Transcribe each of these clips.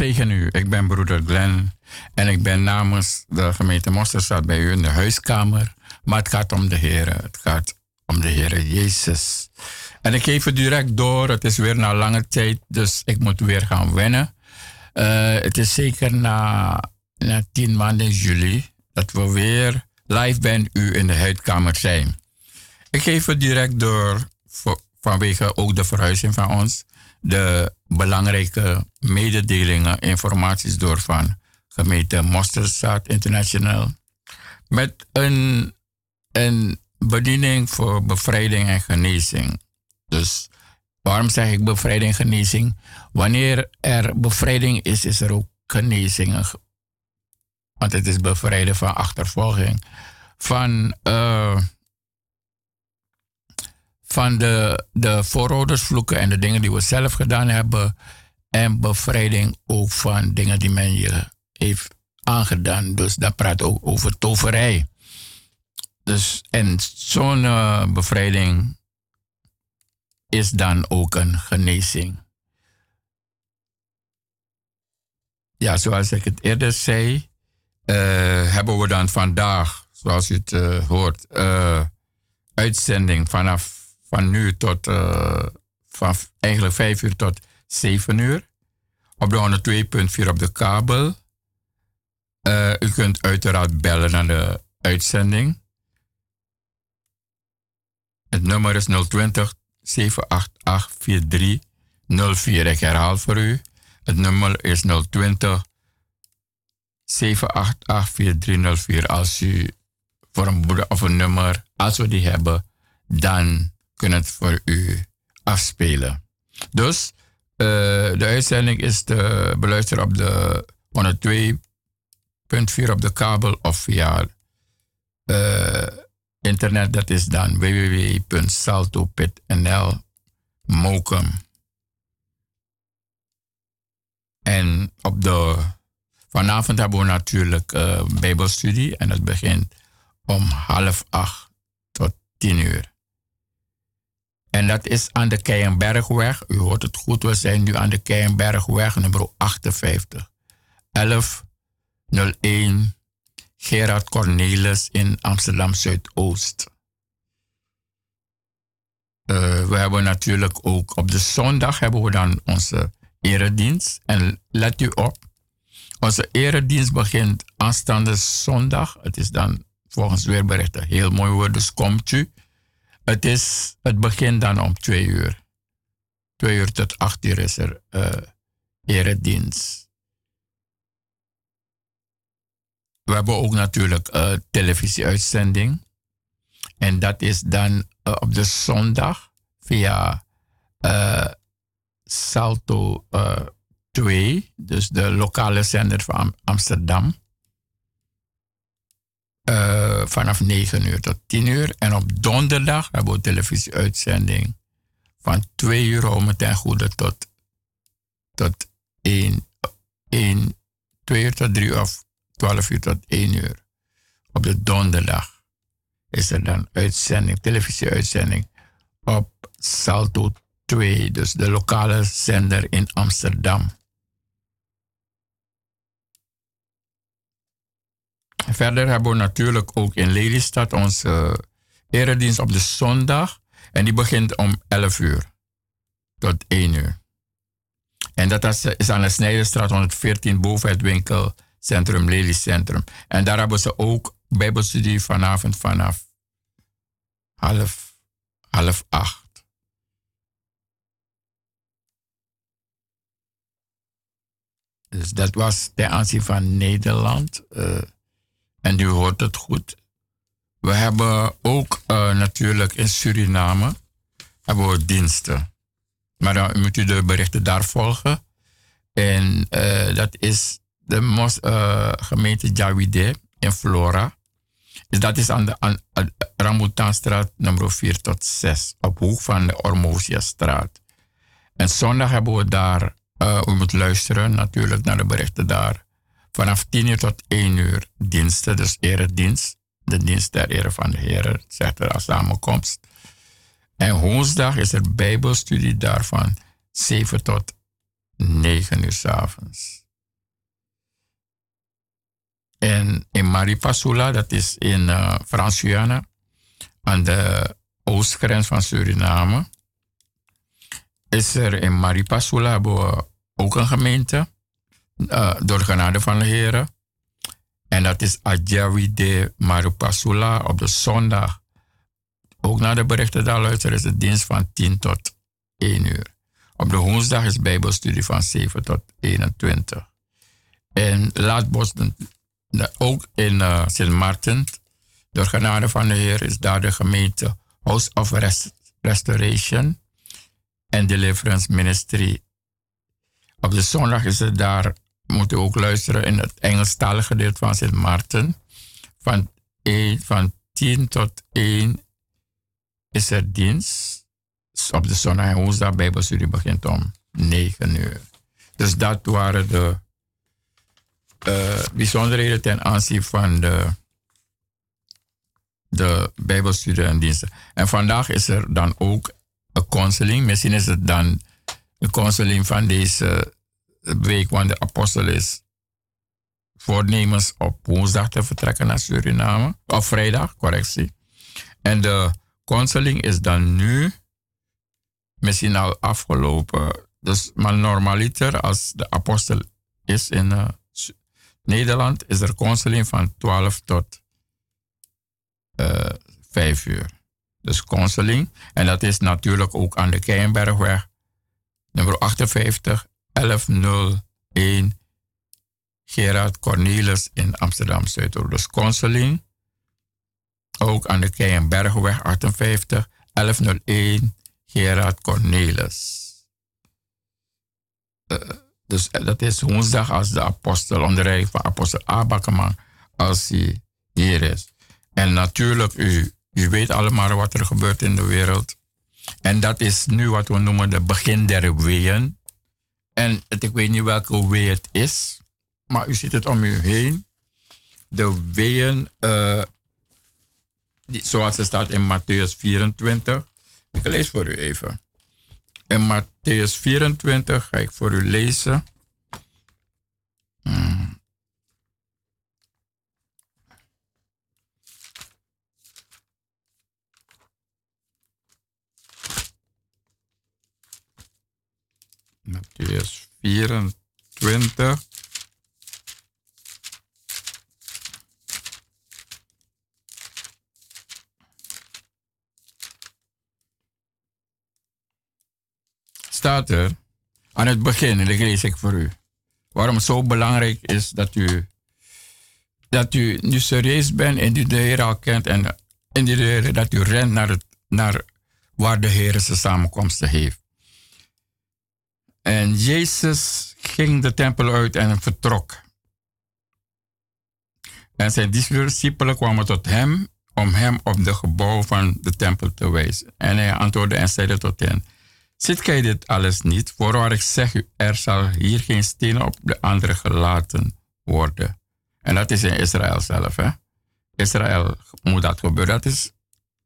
zegen u. Ik ben broeder Glenn en ik ben namens de gemeente Mosterstad bij u in de huiskamer. Maar het gaat om de Heer. Het gaat om de Heer Jezus. En ik geef het direct door. Het is weer na lange tijd, dus ik moet weer gaan wennen. Uh, het is zeker na, na tien maanden juli dat we weer live bij u in de huidkamer zijn. Ik geef het direct door vanwege ook de verhuizing van ons. De belangrijke mededelingen, informaties door van gemeente Mosterstad International. Met een, een bediening voor bevrijding en genezing. Dus waarom zeg ik bevrijding en genezing? Wanneer er bevrijding is, is er ook genezing. Want het is bevrijden van achtervolging. Van, uh, van de, de vooroudersvloeken en de dingen die we zelf gedaan hebben. En bevrijding ook van dingen die men je heeft aangedaan. Dus dat praat ook over toverij. Dus, en zo'n uh, bevrijding is dan ook een genezing. Ja, zoals ik het eerder zei, uh, hebben we dan vandaag, zoals u het uh, hoort, uitzending vanaf van nu tot van eigenlijk 5 uur tot 7 uur. Op de 102.4 op de kabel. u kunt uiteraard bellen naar de uitzending. Het nummer is 020 788 4304. Ik herhaal voor u. Het nummer is 020 788 4304. Als u voor een of een nummer, als we die hebben, dan kunnen het voor u afspelen. Dus uh, de uitzending is te beluisteren op de 102.4 op de kabel of via uh, internet, dat is dan www.salto.nl Mokum. En op de, vanavond hebben we natuurlijk uh, Bijbelstudie en het begint om half acht tot tien uur. En dat is aan de Keienbergweg. U hoort het goed, we zijn nu aan de Keienbergweg, nummer 58. 1101 Gerard Cornelis in Amsterdam Zuidoost. Uh, we hebben natuurlijk ook op de zondag hebben we dan onze eredienst. En let u op, onze eredienst begint aanstaande zondag. Het is dan volgens weerberichten heel mooi woord, dus komt u. Het, is, het begint dan om twee uur. Twee uur tot acht uur is er uh, eredienst. We hebben ook natuurlijk een uh, televisieuitzending. En dat is dan uh, op de zondag via uh, Salto 2, dus de lokale zender van Amsterdam. Vanaf 9 uur tot 10 uur. En op donderdag hebben we televisieuitzending van 2 uur om ten goede tot, tot 1, 1, 2 uur tot 3 uur of 12 uur tot 1 uur. Op de donderdag is er dan uitzending, televisieuitzending op Salto 2, dus de lokale zender in Amsterdam. Verder hebben we natuurlijk ook in Lelystad onze eredienst op de zondag. En die begint om 11 uur tot 1 uur. En dat is aan de Snijderstraat 114 boven het winkel Centrum, Lely Centrum. En daar hebben ze ook Bijbelstudie vanavond vanaf half, half acht. Dus dat was ten aanzien van Nederland. Uh, en u hoort het goed. We hebben ook uh, natuurlijk in Suriname hebben we diensten. Maar dan moet u de berichten daar volgen. En uh, dat is de mos, uh, gemeente Jawide in Flora. Dus dat is aan de aan, Rambutanstraat nummer 4 tot 6, op hoek van de Ormosia-straat. En zondag hebben we daar, u moet luisteren natuurlijk naar de berichten daar. Vanaf 10 uur tot 1 uur diensten, dus eredienst. De dienst ter ere van de Heer, zegt er als samenkomst. En woensdag is er bijbelstudie daarvan 7 tot 9 uur s avonds. En in Maripasula, dat is in uh, Frans-Guyana, aan de oostgrens van Suriname, is er in Maripasula ook een gemeente, uh, door genade van de heren. En dat is Adjawi de Maripasula op de zondag. Ook naar de berichten daar luisteren is de dienst van 10 tot 1 uur. Op de woensdag is Bijbelstudie van 7 tot 21. En Laatbos, ook in uh, Sint Maarten, door genade van de Heer, is daar de gemeente House of Restoration en Deliverance Ministry. Op de zondag is het daar, moet u ook luisteren, in het Engelstalige gedeelte van Sint Maarten. Van, 1, van 10 tot 1 is er dienst. Op de zondag en woensdag Bijbelstudie begint om 9 uur. Dus dat waren de uh, bijzonderheden ten aanzien van de, de Bijbelstudie en diensten. En vandaag is er dan ook een counseling. Misschien is het dan de counseling van deze week, want de apostel is voornemens op woensdag te vertrekken naar Suriname. Of vrijdag, correctie. En de counseling is dan nu misschien al afgelopen. Dus, maar normaliter, als de apostel is in uh, Nederland, is er counseling van 12 tot uh, eh, 5 uur. Dus counseling. En dat is natuurlijk ook aan de Keienbergweg, nummer 58 1101 Gerard Cornelis in Amsterdam Zuidoost. Counseling. Ook aan de Keienbergweg 58 1101 Gerard Cornelis. Uh, dus eh, dat is woensdag als de apostel, onder de van apostel Abakeman, als hij hier is. En natuurlijk, u, u weet allemaal wat er gebeurt in de wereld. En dat is nu wat we noemen de begin der weeën. En ik weet niet welke wee het is, maar u ziet het om u heen. De weeën, die, zoals het staat in Matthäus 24. Ik lees voor u even. In Matthäus 24 ga ik voor u lezen. Hmm. Matthäus 24. staat er aan het begin, en dat lees ik voor u. Waarom het zo belangrijk is dat u, dat u nu serieus bent en u de Heer al kent en, en de dat u rent naar, het, naar waar de Heer zijn samenkomsten heeft. En Jezus ging de tempel uit en vertrok. En zijn discipelen kwamen tot hem om hem op de gebouw van de tempel te wijzen. En hij antwoordde en zeide tot hen, Zit gij dit alles niet? Voorwaar ik zeg u, er zal hier geen stenen op de andere gelaten worden. En dat is in Israël zelf. Hè? Israël moet dat gebeuren. Dat is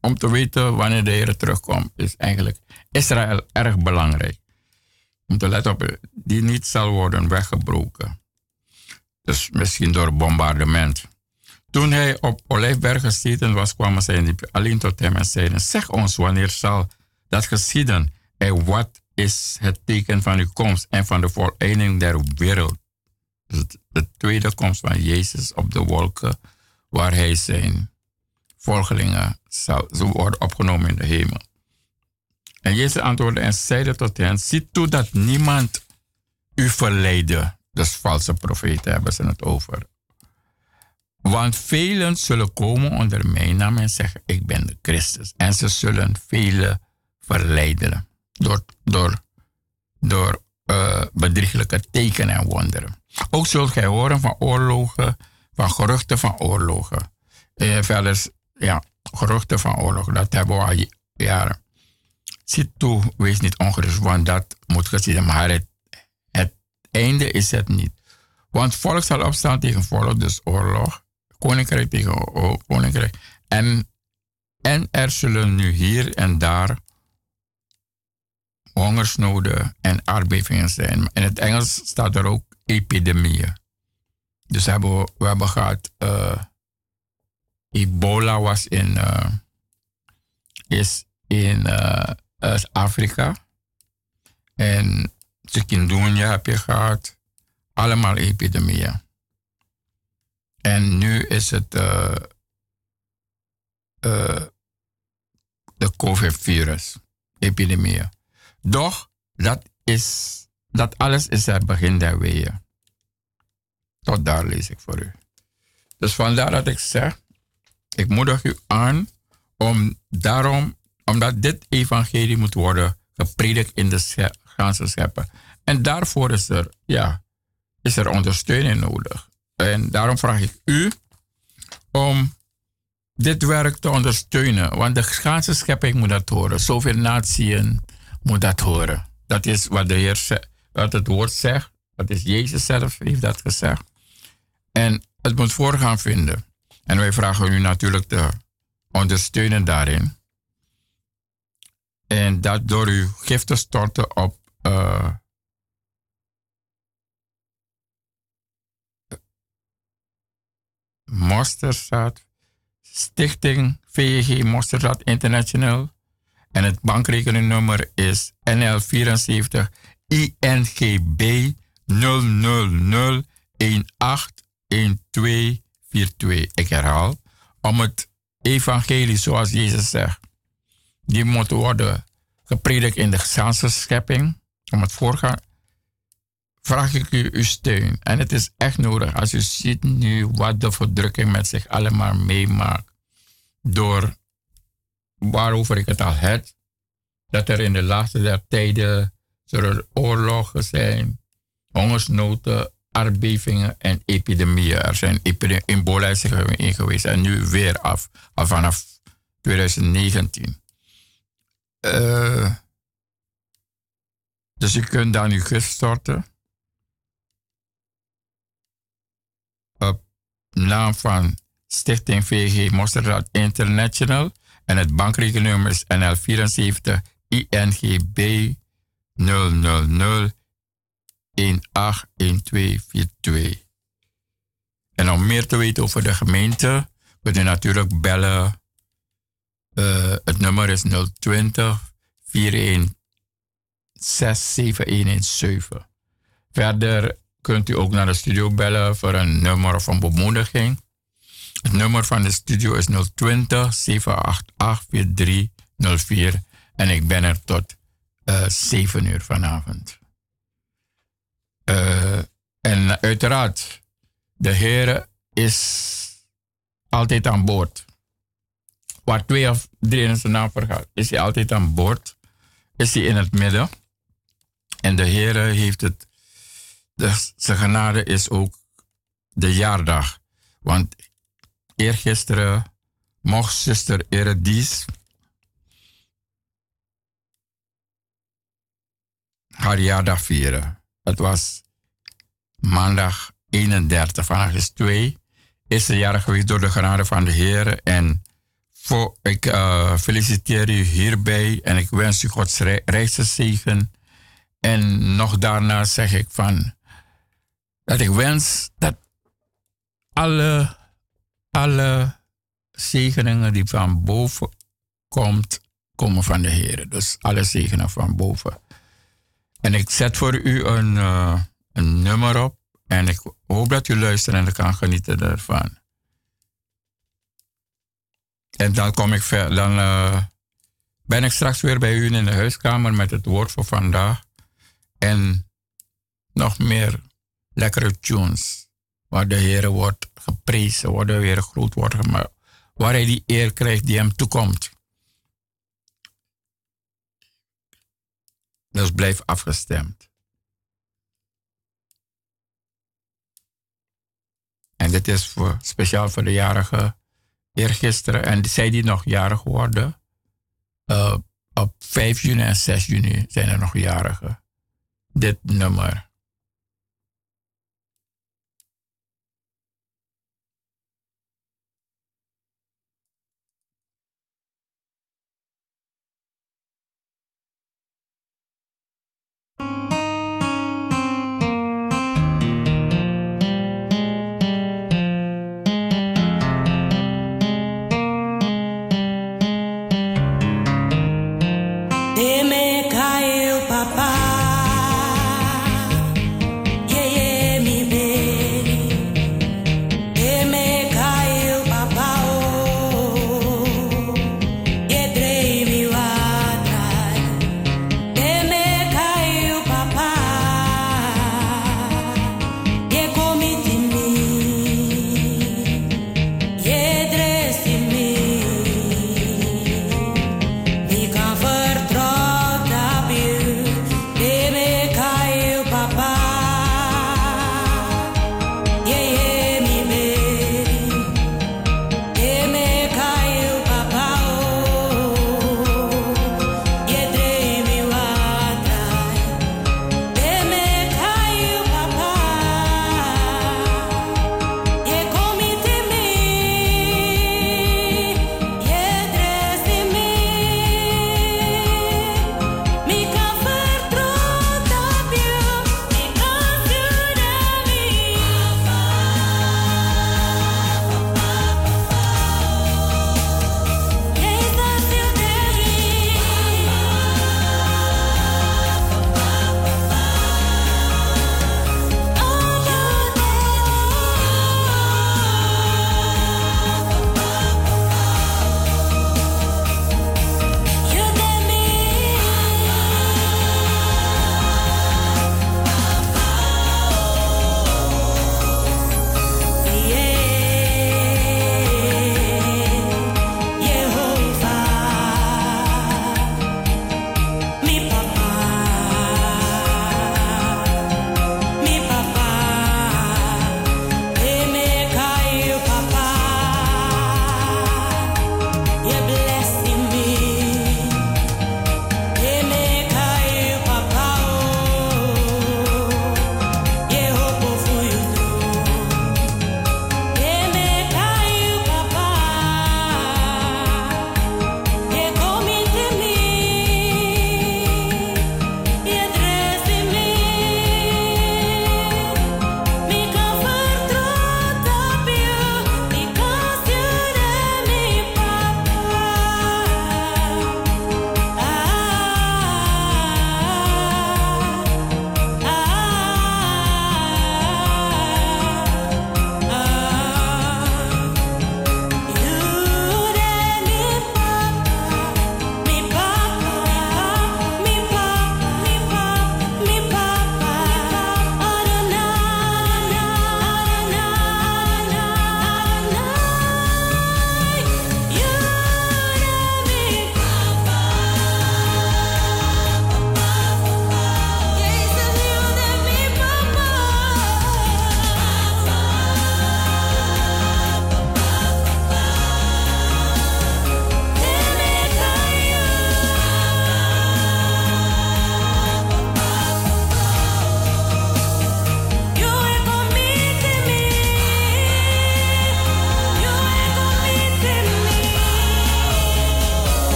om te weten wanneer de Heer terugkomt, is eigenlijk Israël erg belangrijk. Om te letten op, die niet zal worden weggebroken. Dus misschien door bombardement. Toen hij op Olijfberg gezeten was, kwamen zij alleen tot hem en zeiden: Zeg ons, wanneer zal dat geschieden? En wat is het teken van uw komst en van de voleinding der wereld? Dus de tweede komst van Jezus op de wolken, waar hij zijn volgelingen zal worden opgenomen in de hemel. En Jezus antwoordde en zeide tot hen, zie toe dat niemand u verleidde. Dus valse profeten hebben ze het over. Want velen zullen komen onder mijn naam en zeggen, ik ben de Christus. En ze zullen velen verleiden door, door, door uh, bedrieglijke tekenen en wonderen. Ook zult gij horen van oorlogen, van geruchten van oorlogen. Uh, verder, ja, geruchten van oorlogen, dat hebben we al jaren. Zie toe, wees niet ongerust, want dat moet gezien maar het, het einde is het niet. Want volk zal opstaan tegen volk, dus oorlog. Koninkrijk tegen koninkrijk. En, en er zullen nu hier en daar hongersnoden en aardbevingen zijn. In het Engels staat er ook epidemieën. Dus we, hebben gehad, uh, ebola was in, uh, is in uh, Afrika. En chikungunya heb je gehad. Allemaal epidemieën. En nu is het uh, de COVID-virus, epidemie. Doch, dat, is, dat alles is het begin der weeën. Tot daar lees ik voor u. Dus vandaar dat ik zeg, ik moedig u aan om daarom, omdat dit evangelie moet worden gepredikt in de ganse scheppen. En daarvoor is er, ja, is er ondersteuning nodig. En daarom vraag ik u om dit werk te ondersteunen. Want de ganse schepping moet dat horen. Zoveel natieën moet dat horen. Dat is wat de Heer wat het woord zegt. Dat is Jezus zelf heeft dat gezegd. En het moet voorgaan vinden. En wij vragen u natuurlijk te ondersteunen daarin. En dat door uw gift te storten op uh, Stichting VG Mosterstad International. En het bankrekeningnummer is NL74 INGB 000 181242. Ik herhaal, om het evangelie zoals Jezus zegt, die moet worden gepredikt in de ganse schepping, om het voorgaan, vraag ik u uw steun. En het is echt nodig als u ziet nu wat de verdrukking met zich allemaal meemaakt. Door waarover ik het al heb, dat er in de laatste der tijden er oorlogen zijn, hongersnoten, aardbevingen en epidemieën. Er zijn ebola in geweest en nu weer af, al vanaf 2019. Uh, dus u kunt dan uw gist storten. Op naam van Stichting VG Mosterdad International. En het bankrekeningnummer is NL74 INGB 000 181242. En om meer te weten over de gemeente, kunt u natuurlijk bellen. Uh, het nummer is 020 41 67117. Verder kunt u ook naar de studio bellen voor een nummer een bemoediging. Het nummer van de studio is 020 788 4304 en ik ben er tot uh, eh, 7 uur vanavond. Uh, en uiteraard, de Heer is altijd aan boord. Waar twee of drie in zijn naam vergaat, is hij altijd aan boord. Is hij in het midden. En de Heer heeft het, de, zijn genade is ook de jaardag. Want eergisteren mocht zuster Eredies haar jaardag vieren. Het was maandag 31, vandaag is 2. Is de jarig geweest door de genade van de Heer. En voor, ik uh, feliciteer u hierbij en ik wens u Gods zegen. En nog daarna zeg ik van dat ik wens dat alle, alle zegeningen die van boven komt, komen van de Heer. Dus alle zegenen van boven. En ik zet voor u een, uh, een nummer op. En ik hoop dat u luistert en kan genieten ervan. En dan kom ik ver, dan uh, ben ik straks weer bij u in de huiskamer met het woord voor vandaag. En nog meer lekkere tunes. Waar de Heer wordt geprezen, waar de Heer groot wordt gemaakt. Waar hij die eer krijgt die hem toekomt. Dus blijf afgestemd. En dit is voor, speciaal voor de jarige eergisteren. En zij die nog jarig worden. Uh, op 5 juni en 6 juni zijn er nog jarigen. Dit nummer.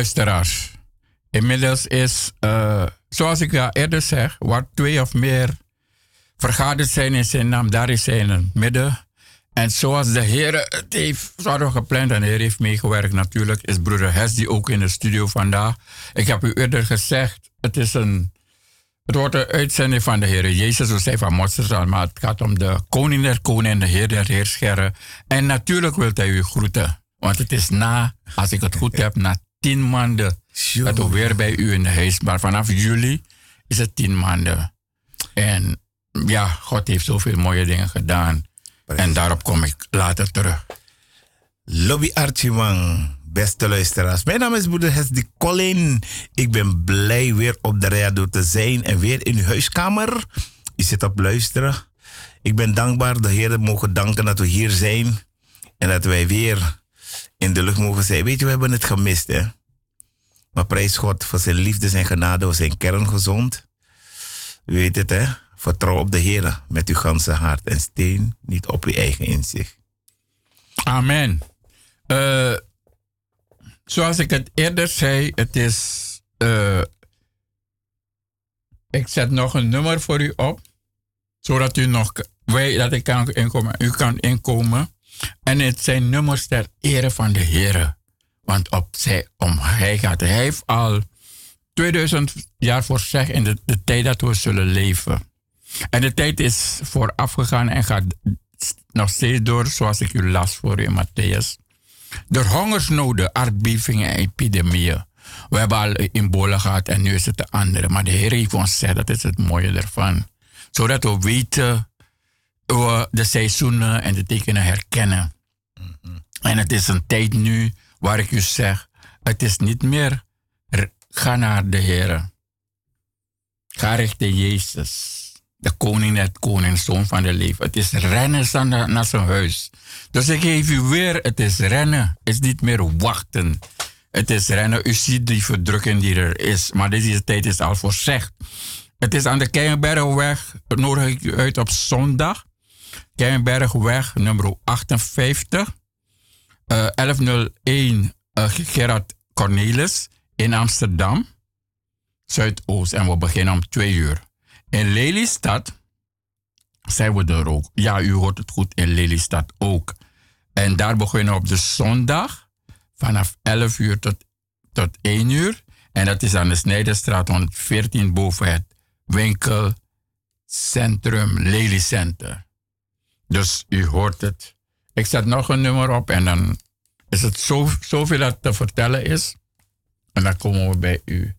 Luisteraars. Inmiddels is, uh, zoals ik ja eerder zeg, waar twee of meer vergaderd zijn in zijn naam, daar is hij in het midden. En zoals de Heer het heeft, gepland en de Heer heeft meegewerkt natuurlijk, is broeder Hes ook in de studio vandaag. Ik heb u eerder gezegd, het is een, het wordt een uitzending van de Heer Jezus, we zijn van Motsersal, maar het gaat om de koning der koningen en de Heer der heerscheren. En natuurlijk wil hij u groeten. Want het is na, als ik het goed heb, na tien maanden dat we weer bij u in de huis. Maar vanaf juli is het tien maanden. En ja, God heeft zoveel mooie dingen gedaan. En daarop kom ik later terug. Lobby Archieman, beste luisteraars. Mijn naam is Broeder Hesdy Colin. Ik ben blij weer op de radio te zijn en weer in uw huiskamer. Je zit op luisteren. Ik ben dankbaar, de Heer mogen danken dat we hier zijn. En dat wij weer in de lucht mogen zijn. Weet je, we hebben het gemist, hè. Maar prijs God voor zijn liefde, zijn genade, voor zijn kern gezond. U weet het, hè. Vertrouw op de Heer met uw ganse hart en steen niet op uw eigen inzicht. Amen. Uh, zoals ik het eerder zei, het is. Uh, ik zet nog een nummer voor u op, zodat u nog weet dat ik kan inkomen. U kan inkomen. En het zijn nummers ter ere van de Heer. Want op zij, om hij gaat. Hij heeft al 2000 jaar voorzegd in de, de tijd dat we zullen leven. En de tijd is vooraf gegaan en gaat nog steeds door, zoals ik u las voor in Matthäus. Door hongersnoden, aardbevingen en epidemieën. We hebben al ebola gehad en nu is het de andere. Maar de Heer heeft ons gezegd, dat is het mooie ervan. Zodat we weten we de seizoenen en de tekenen herkennen. En het is een tijd nu waar ik u zeg, het is niet meer ga naar de Heer. Ga richting Jezus. De koning het koning, zoon van de leven. Het is rennen naar zijn huis. Dus ik geef u weer, het is rennen. Het is niet meer wachten. Het is rennen. U ziet die verdrukking die er is. Maar deze tijd is al voorzegd. Het is aan de Keienbergweg. Nodig ik u uit op zondag. Keienbergweg nummer 58. Uh, 1101 uh, Gerard Cornelis in Amsterdam, Zuidoost. En we beginnen om twee uur. In Lelystad zijn we er ook. Ja, u hoort het goed, in Lelystad ook. En daar beginnen we op de zondag vanaf 11 uur tot, tot 1 uur. En dat is aan de Snijderstraat 114 boven het winkelcentrum Lelycenter. Dus u hoort het. Ik zet nog een nummer op en dan is het zo, zoveel dat te vertellen is. En dan komen we bij u.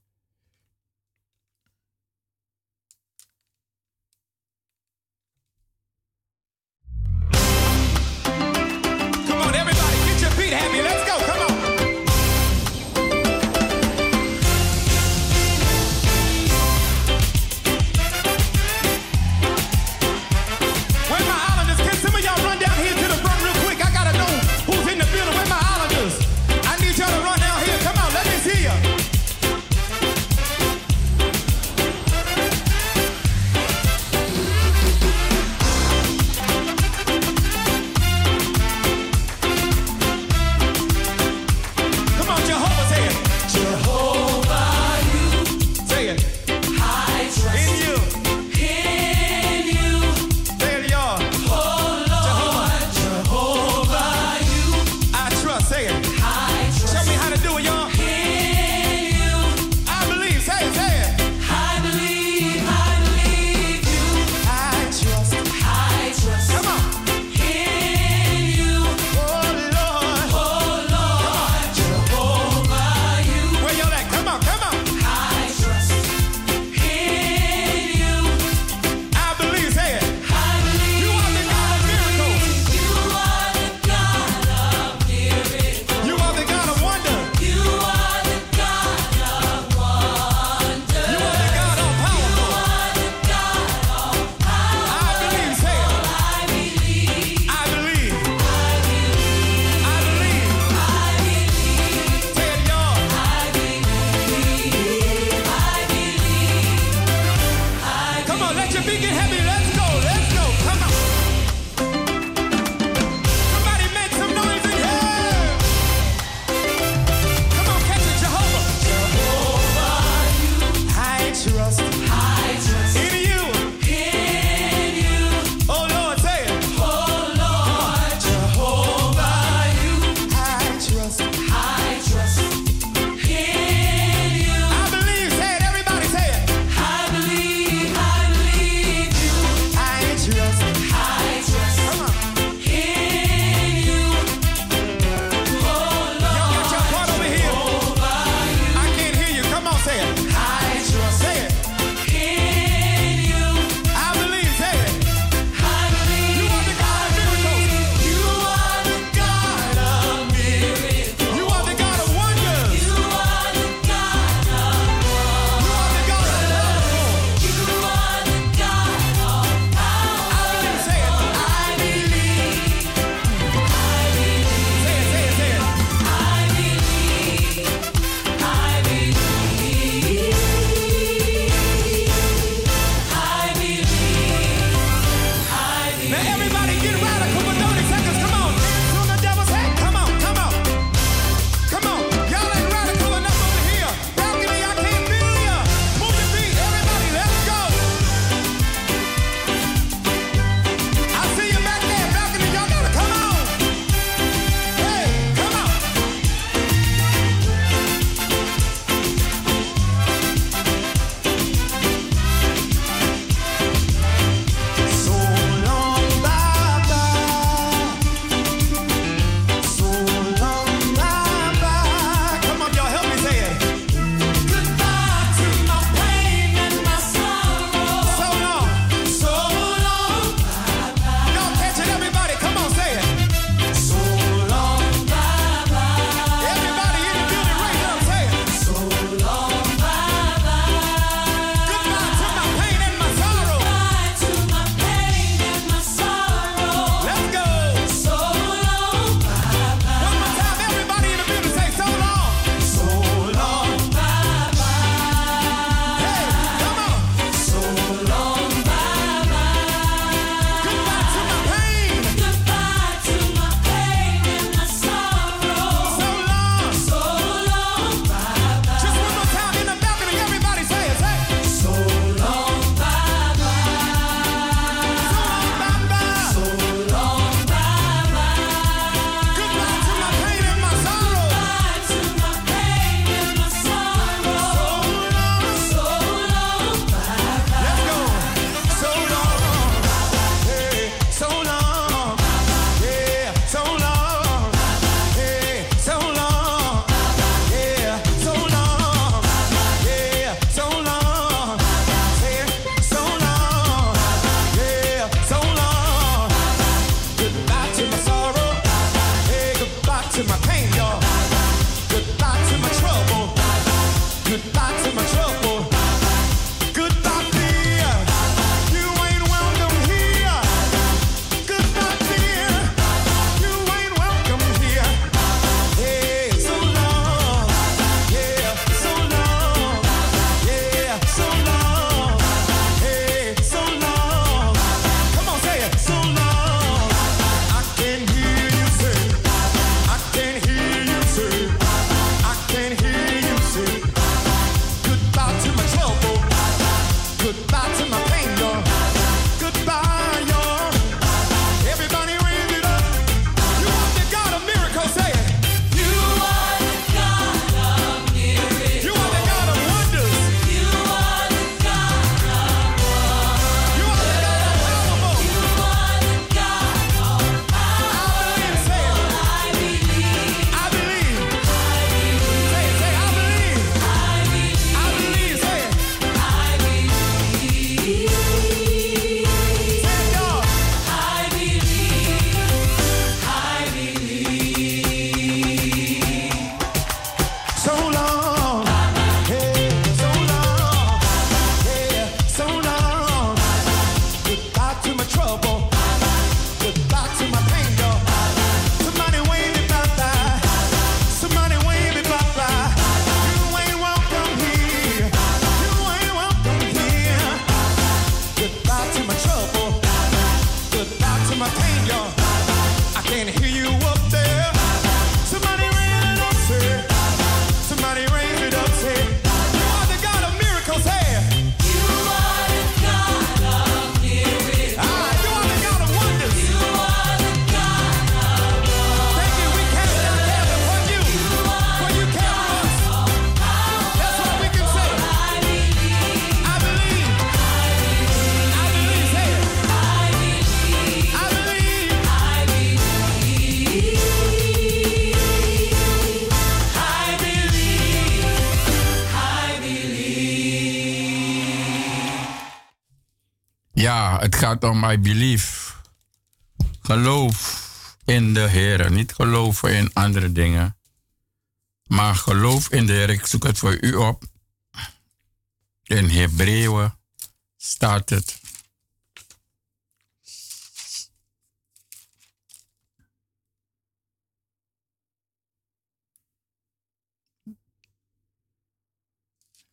het gaat om I believe. Geloof in de Heer. Niet geloven in andere dingen. Maar geloof in de Heer. Ik zoek het voor u op. In Hebreeën staat het.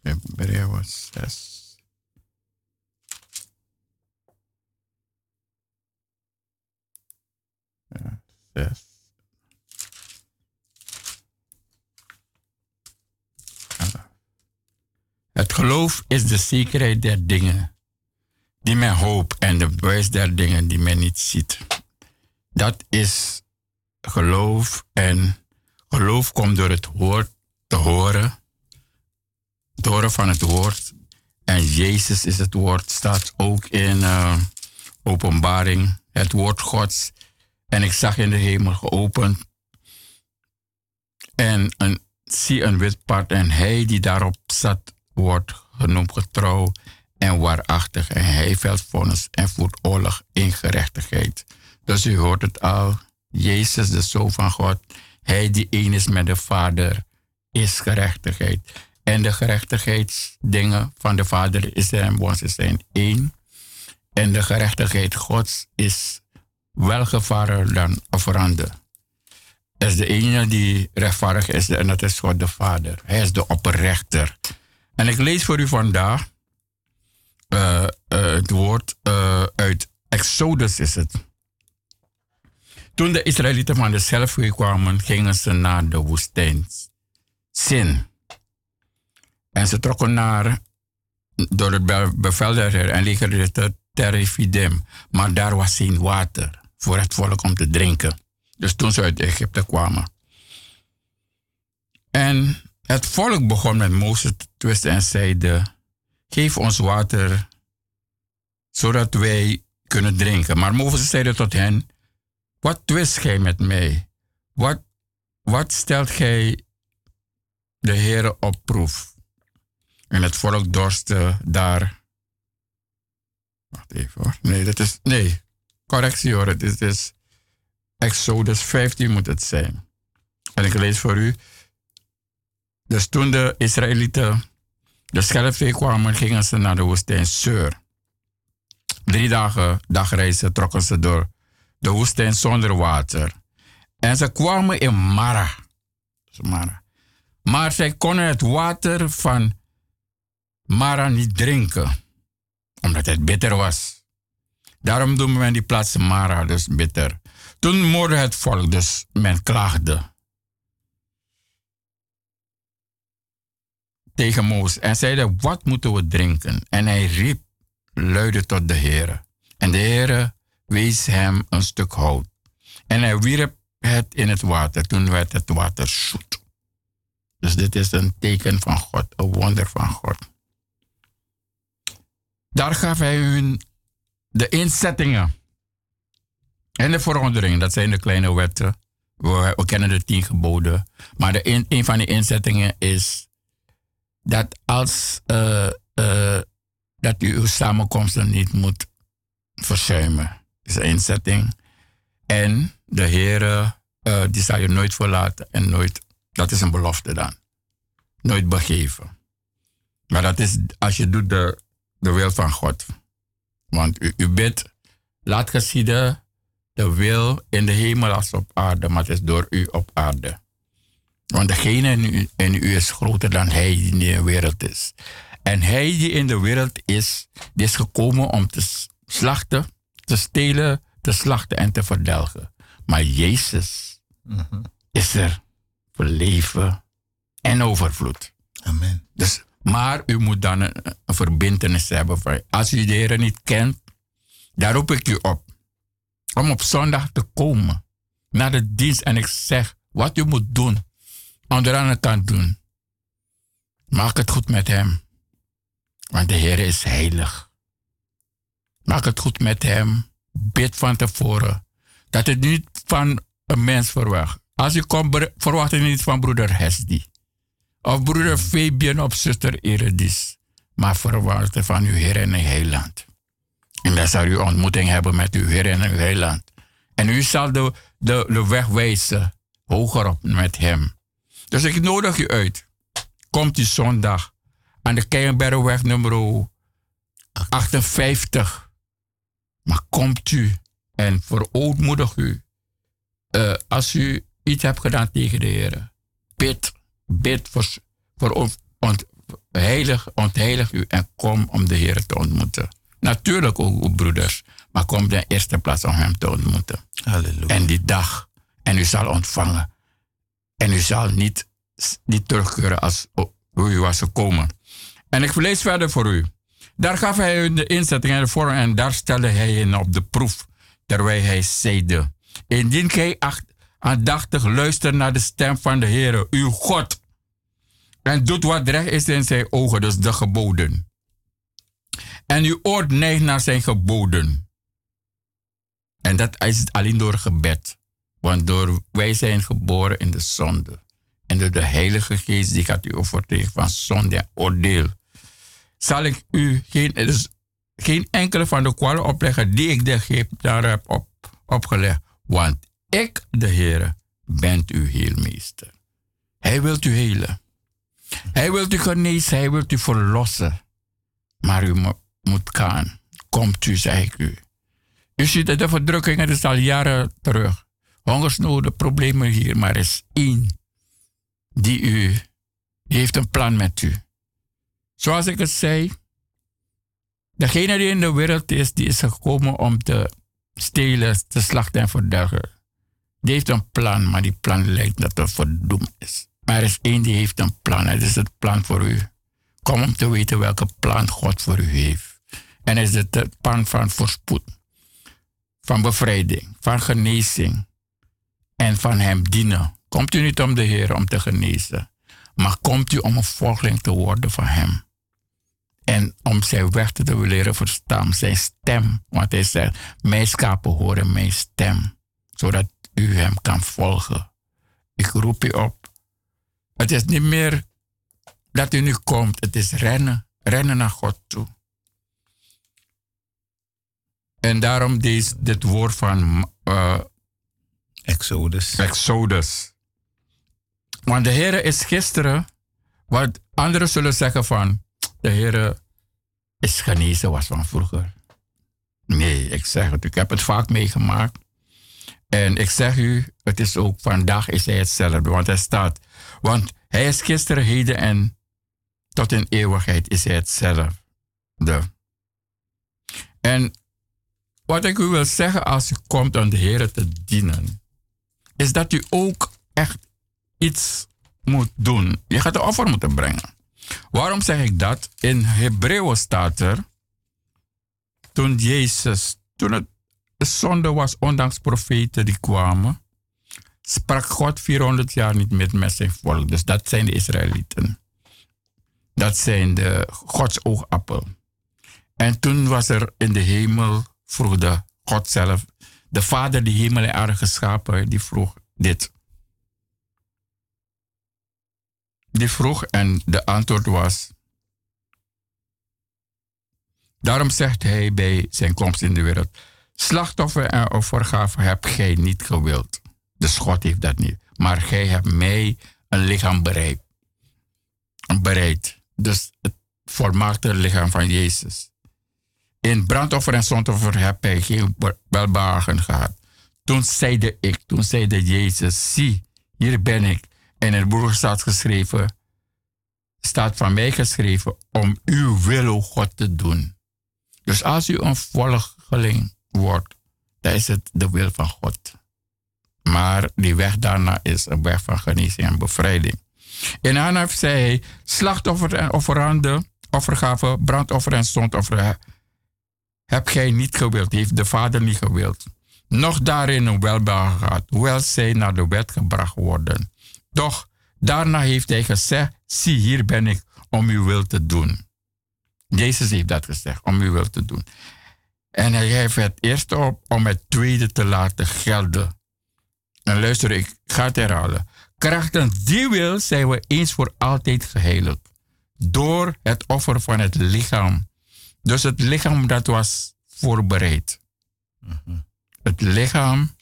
Hebreeën 6. Ja, 6. Het geloof is de zekerheid der dingen die men hoopt en de bewijs der dingen die men niet ziet. Dat is geloof en geloof komt door het woord te horen, het horen van het woord. En Jezus is het woord, staat ook in uh, openbaring, het woord Gods. En ik zag in de hemel geopend en een, zie een wit paard en hij die daarop zat wordt genoemd getrouw en waarachtig. En hij velt en voert oorlog in gerechtigheid. Dus u hoort het al. Jezus, de Zoon van God, hij die één is met de Vader, is gerechtigheid. En de gerechtigheidsdingen van de Vader is en onze zijn één. En de gerechtigheid Gods is welgevaren dan offerande. Dat is de enige die rechtvaardig is en dat is God de Vader. Hij is de oprechter. En ik lees voor u vandaag uh, uh, het woord uh, uit Exodus is het. Toen de Israëlieten van de zelfweer kwamen, gingen ze naar de woestijn. Sin. En ze trokken naar, door het bevel en legerden Terrifidim. Maar daar was geen water voor het volk om te drinken. Dus toen ze uit Egypte kwamen. En het volk begon met Mozes te twisten en zeide: Geef ons water, zodat wij kunnen drinken. Maar Mozes zeide tot hen: Wat twist gij met mij? Wat, wat stelt gij de Heere op proef? En het volk dorstte daar. Wacht even hoor. Nee, dat is. Nee, correctie hoor. Het is, Exodus 15 moet het zijn. En ik lees voor u. Dus toen de Israëlieten de schelpvee kwamen, gingen ze naar de woestijn Seur. Drie dagen dagreizen trokken ze door de woestijn zonder water. En ze kwamen in Mara. Mara. Maar zij konden het water van Mara niet drinken, omdat het bitter was. Daarom noemen men die plaats Mara, dus bitter. Toen moorde het volk, dus men klaagde. tegen Mozes en zeide, wat moeten we drinken? En hij riep luide tot de Heer. En de Heer wees hem een stuk hout. En hij wierp het in het water. Toen werd het water zoet. Dus dit is een teken van God, een wonder van God. Daar gaf hij hun de inzettingen en de veranderingen. Dat zijn de kleine wetten. We, kennen de tien geboden. Maar de een, een van de inzettingen is dat als uh, dat u uw samenkomsten niet moet verzuimen. is een inzetting. En de Heer, uh, die zal je nooit verlaten en nooit, dat is een belofte dan. Nooit begeven. Maar dat is als je doet de, de wil van God. Want u, u bidt, laat geschieden de wil in de hemel als op aarde, maar het is door u op aarde. Want degene in u, in u is groter dan hij die in de wereld is. En hij die in de wereld is, die is gekomen om te slachten, te stelen, te slachten en te verdelgen. Maar Jezus mm is er voor leven en overvloed. Amen. Dus, maar u moet dan een, een verbindenis hebben. Als u de Heer niet kent, daar roep ik u op. Om op zondag te komen naar de dienst en ik zeg wat u moet doen anderen kan doen. Maak het goed met hem. Want de Heer is heilig. Maak het goed met hem. Bid van tevoren. Dat het niet van een mens verwacht. Als je komt, verwacht het niet van broeder Hesdi. Of broeder Fabian of zuster Eredis. Maar verwacht het van uw Heer en Heiland. En dan zal u ontmoeting hebben met uw Heer en uw Heiland. En u zal de, de, weg wijzen hoger op met Hem. Dus ik nodig u uit. Komt u zondag aan de Keienbergweg nummer 58. Maar komt u en verootmoedig u. Uh, als u iets hebt gedaan tegen de Heer, bid, bid voor, voor ont, heilig, ontheilig u en kom om de Heer te ontmoeten. Natuurlijk ook uw broeders, maar kom in de eerste plaats om Hem te ontmoeten. Halleluja. En die dag, en u zal ontvangen. En u zal niet, niet terugkeren als hoe u was gekomen. En ik lees verder voor u. Daar gaf hij hun de inzetting en de vorm en daar stelde hij hen op de proef, terwijl hij zeide. Indien gij aandachtig luistert naar de stem van de Heer, uw God, en doet wat recht is in zijn ogen, dus de geboden. En uw oor neigt naar zijn geboden. En dat is alleen door gebed. Want door wij zijn geboren in de zonde. En door de Heilige Geest die gaat u overtuigen van zonde en oordeel. Zal ik u geen, dus geen enkele van de kwalen opleggen die ik daar heb op, opgelegd. Want ik, de Heer, ben uw heelmeester. Hij wilt u helen. Hij wilt u genezen, hij wilt u verlossen. Maar u moet gaan. Komt u, zeg ik u. U ziet de verdrukking, het is al jaren terug. Hongersnoden, problemen hier, maar er is één die u, heeft een plan met u. Zoals ik het zei, degene die in de wereld is, die is gekomen om te stelen, te slachten en verdelgen. Die heeft een plan, maar die plan lijkt dat het verdoemd is. Maar er is één die heeft een plan. Het is het plan voor u. Kom om te weten welke plan God voor u heeft. En is het het plan van voorspoed, van bevrijding, van genezing en van Hem dienen. Komt u niet om de Heer om te genezen, maar komt u om een volgeling te worden van Hem. En om zijn weg te leren verstaan, zijn stem. Want hij zegt, mijn schapen horen mijn stem, zodat u hem kan volgen. Ik roep u op. Het is niet meer dat u nu komt, het is rennen, rennen naar God toe. En daarom deze, dit woord van uh, Exodus. Exodus. Want de Heer is gisteren, wat anderen zullen zeggen van, de Heer is genezen was van vroeger. Nee, ik zeg het, ik heb het vaak meegemaakt. En ik zeg u, het is ook vandaag is hij hetzelfde, want hij staat. Want hij is gisteren, heden en tot in eeuwigheid is hij hetzelfde. En wat ik u wil zeggen als u komt om de Heer te dienen, is dat u ook echt iets moet doen. Je gaat de offer moeten brengen. Waarom zeg ik dat? In Hebreeën staat er, toen Jezus, toen het zonde was, ondanks profeten die kwamen, sprak God 400 jaar niet meer met zijn volk. Dus dat zijn de Israëlieten. Dat zijn de Gods oogappel. En toen was er in de hemel, vroeg de God zelf, de Vader die hemel en aarde geschapen, die vroeg dit. Die vroeg en de antwoord was. Daarom zegt hij bij zijn komst in de wereld: Slachtoffer en offergave heb gij niet gewild. De schot heeft dat niet. Maar gij hebt mij een lichaam bereid. Bereid. Dus het volmaakte lichaam van Jezus. In brandoffer en zondoffer heb hij geen welbehagen gehad. Toen zeide ik, toen zeide Jezus, zie, hier ben ik. En in het boek staat geschreven, staat van mij geschreven, om uw wil, God, te doen. Dus als u een volgeling wordt, dan is het de wil van God. Maar die weg daarna is een weg van genezing en bevrijding. In Hanaf zei hij, slachtoffer en offerande, offergave, brandoffer en zondoffer heb gij niet gewild, heeft de Vader niet gewild nog daarin een welbehagen gehad, hoewel zij naar de wet gebracht worden. Doch daarna heeft hij gezegd, zie hier ben ik om uw wil te doen. Jezus heeft dat gezegd, om uw wil te doen. En hij heeft het eerste op om het tweede te laten gelden. En luister, ik ga het herhalen. Krachtens die wil zijn we eens voor altijd geheiligd. Door het offer van het lichaam. Dus het lichaam dat was voorbereid. Het lichaam.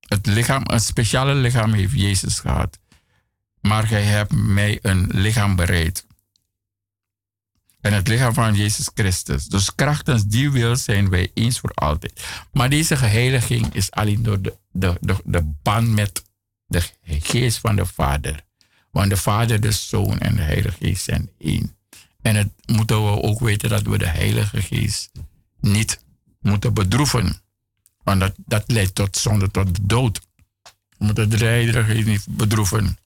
Het lichaam, een speciale lichaam heeft Jezus gehad. Maar gij hebt mij een lichaam bereid. En het lichaam van Jezus Christus. Dus krachtens die wil zijn wij eens voor altijd. Maar deze geheiliging is alleen door de, de, de, de band met de geest van de Vader. Want de Vader, de Zoon en de Heilige Geest zijn één. En het moeten we ook weten dat we de Heilige Geest niet moeten bedroeven. Want dat, dat leidt tot zonde, tot de dood. We moeten de Heilige Geest niet bedroeven.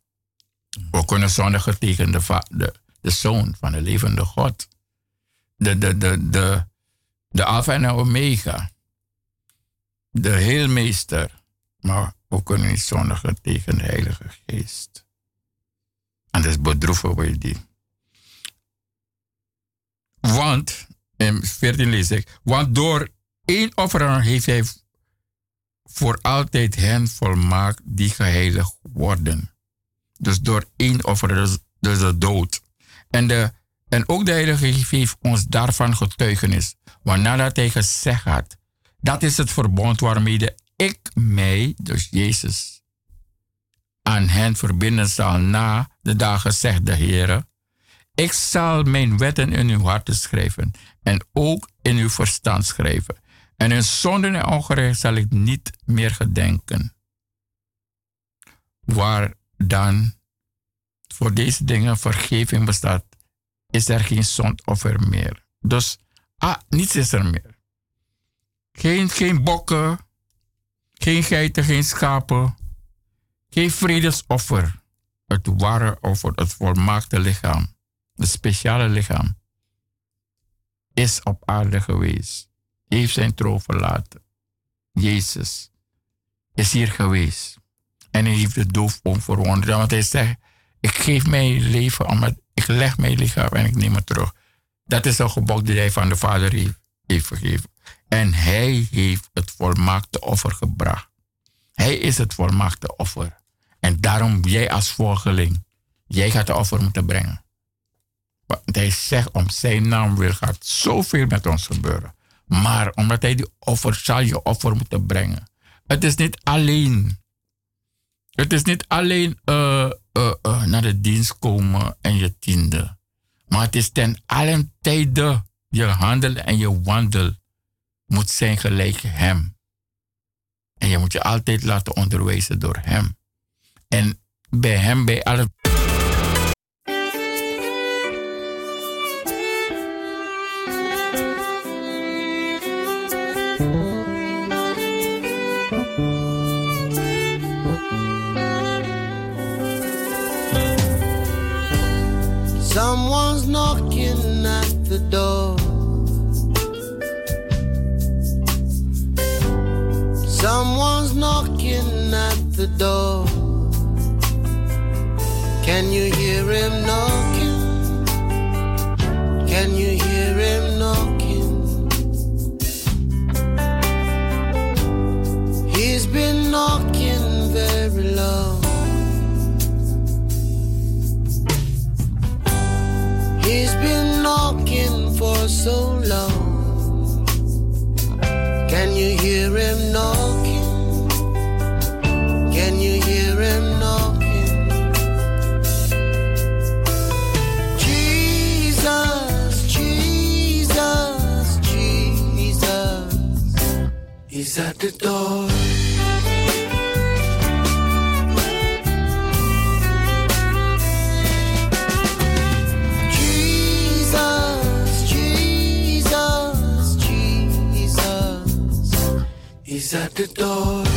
We kunnen zondigen tegen de, de, de Zoon van de levende God. De, de, de, de, de Alpha en Omega. De Heelmeester. Maar we kunnen niet zondigen tegen de Heilige Geest. Anders bedroeven we die. Want, in 14 lees ik, want door één offer heeft hij voor altijd hen volmaakt die geheiligd worden. Dus door één offer, dus, dus de dood. En, de, en ook de Heilige Geest heeft ons daarvan getuigenis. Want nadat hij gezegd had, dat is het verbond waarmee ik mij, dus Jezus, aan hen verbinden zal na de dagen, zegt de Heer. Ik zal mijn wetten in uw harten schrijven en ook in uw verstand schrijven. En in zonden en ongerecht zal ik niet meer gedenken. Waar dan voor deze dingen vergeving bestaat, is er geen zondoffer meer. Dus ah, niets is er meer. Geen, geen bokken, geen geiten, geen schapen, geen vredesoffer. Het ware offer, het volmaakte lichaam, het speciale lichaam, is op aarde geweest. Heeft zijn troon verlaten. Jezus is hier geweest. En hij heeft de doof onverwonderd. Want hij zegt, ik geef mijn leven, omdat ik leg mijn lichaam en ik neem het terug. Dat is een gebod die hij van de Vader heeft, heeft gegeven. En hij heeft het volmaakte offer gebracht. Hij is het volmaakte offer. En daarom, jij als volgeling, jij gaat de offer moeten brengen. Want hij zegt, om zijn naam wil gaat zoveel met ons gebeuren. Maar omdat hij die offer, zal je offer moeten brengen. Het is niet alleen. Het is niet alleen uh, uh, naar de dienst komen en je tiende. Maar het is ten allen tijde je handel en je wandel moet zijn gelijk hem. En je moet je altijd laten onderwijzen door hem. En bij hem, bij alle. Door. Can you hear him knocking? Can you hear him knocking? He's been knocking very long. He's been knocking for so long. Can you hear him knocking? Can you hear him knocking? He's at the door. Jesus, Jesus, Jesus. He's at the door.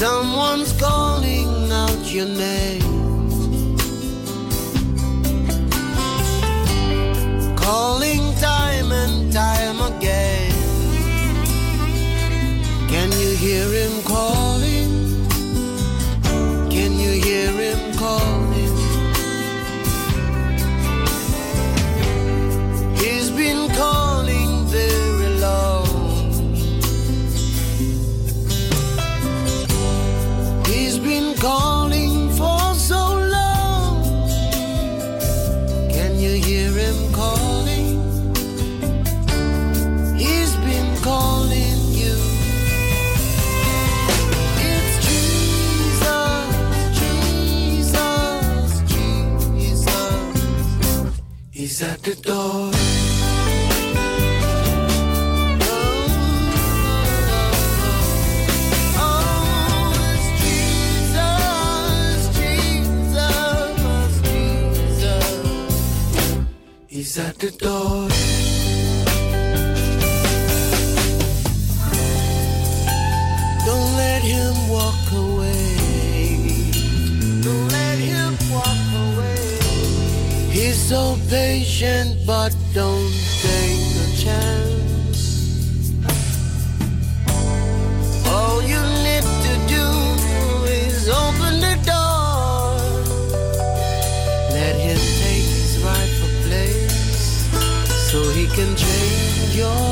Someone's calling out your name. calling time and time again. Can you hear him He's at the door. He's at the door. Don't let him walk so patient, but don't take a chance. All you need to do is open the door. Let him take his rightful place so he can change your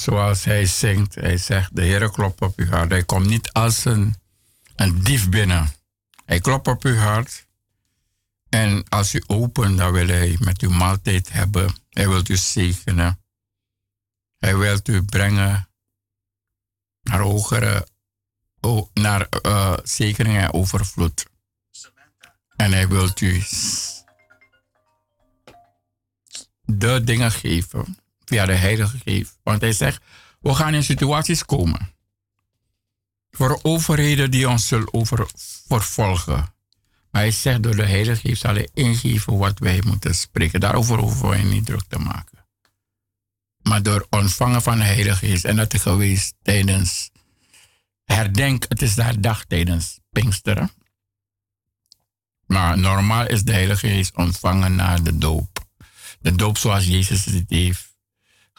zoals hij zingt. Hij zegt, de Heer klopt op uw hart. Hij komt niet als een, een dief binnen. Hij klopt op uw hart. En als u opent, dan wil hij met uw maaltijd hebben. Hij wil u zegenen. Hij wil u brengen naar hogere, naar eh zegening en overvloed. En hij wil u de dingen geven via de Heilige Geest. Want hij zegt, we gaan in situaties komen voor overheden die ons zullen over vervolgen. Maar hij zegt, door de Heilige Geest zal hij ingeven wat wij moeten spreken. Daarover hoeven wij niet druk te maken. Maar door ontvangen van de Heilige Geest. En dat is geweest tijdens herdenk, het is de dag tijdens Pinksteren. Maar normaal is de Heilige Geest ontvangen na de doop. De doop zoals Jezus het heeft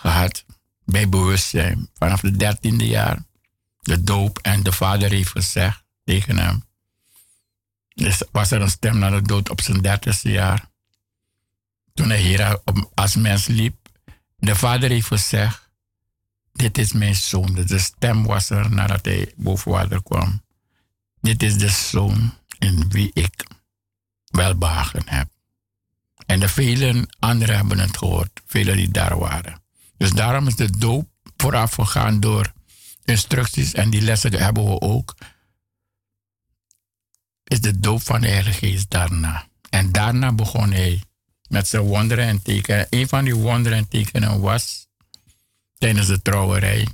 gehad bij bewustzijn vanaf het dertiende jaar. De doop en de vader heeft gezegd tegen hem. Dus was er een stem naar de dood op zijn dertigste jaar. Toen hij hier als mens liep. De vader heeft gezegd, dit is mijn zoon. Dus de stem was er nadat hij boven water kwam. Dit is de zoon in wie ik welbehagen heb. En de velen anderen hebben het gehoord, velen die daar waren. Dus daarom is de doop vooraf gegaan door instructies en die lessen hebben we ook. Is de doop van de Heilige Geest daarna. En daarna begon hij met zijn wonderen en tekenen. Een van die wonderen en tekenen was tijdens de trouwerij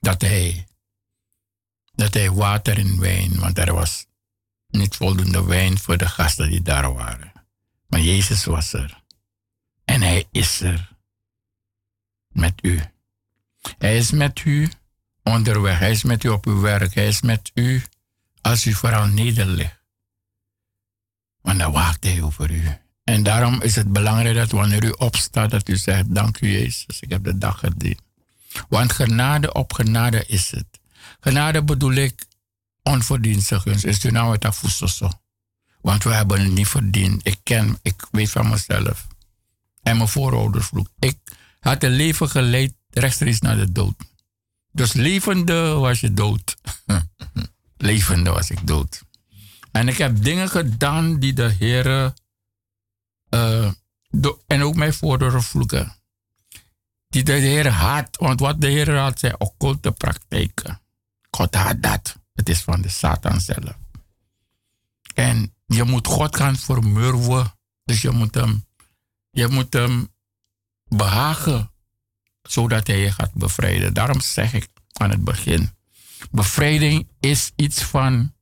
dat hij, dat hij water in wijn, want er was niet voldoende wijn voor de gasten die daar waren. Maar Jezus was er. En hij is er. Met u. Hij is met u onderweg. Hij is met u op uw werk. Hij is met u als u vooral nederligt. Want dan waakt hij over u. En daarom is het belangrijk dat wanneer u opstaat, dat u zegt, dank u Jezus, ik heb de dag gediend. Want genade op genade is het. Genade bedoel ik onverdiende gunst. Is u nou het afvoedsel? Want we hebben het niet verdiend. Ik ken, ik weet van mezelf. En mijn voorouders vroeg. Ik had een leven geleid rechtstreeks naar de dood. Dus levende was je dood. levende was ik dood. En ik heb dingen gedaan die de Heer eh, en ook mij voor de vloeken. Die de Heer haat, want wat de Heer had, zijn occulte praktijken. God haat dat. Het is van de Satan zelf. En je moet God gaan vermurwen. Dus je moet hem, je moet hem behagen, zodat hij je gaat bevrijden. Daarom zeg ik aan het begin: bevrijding is iets van.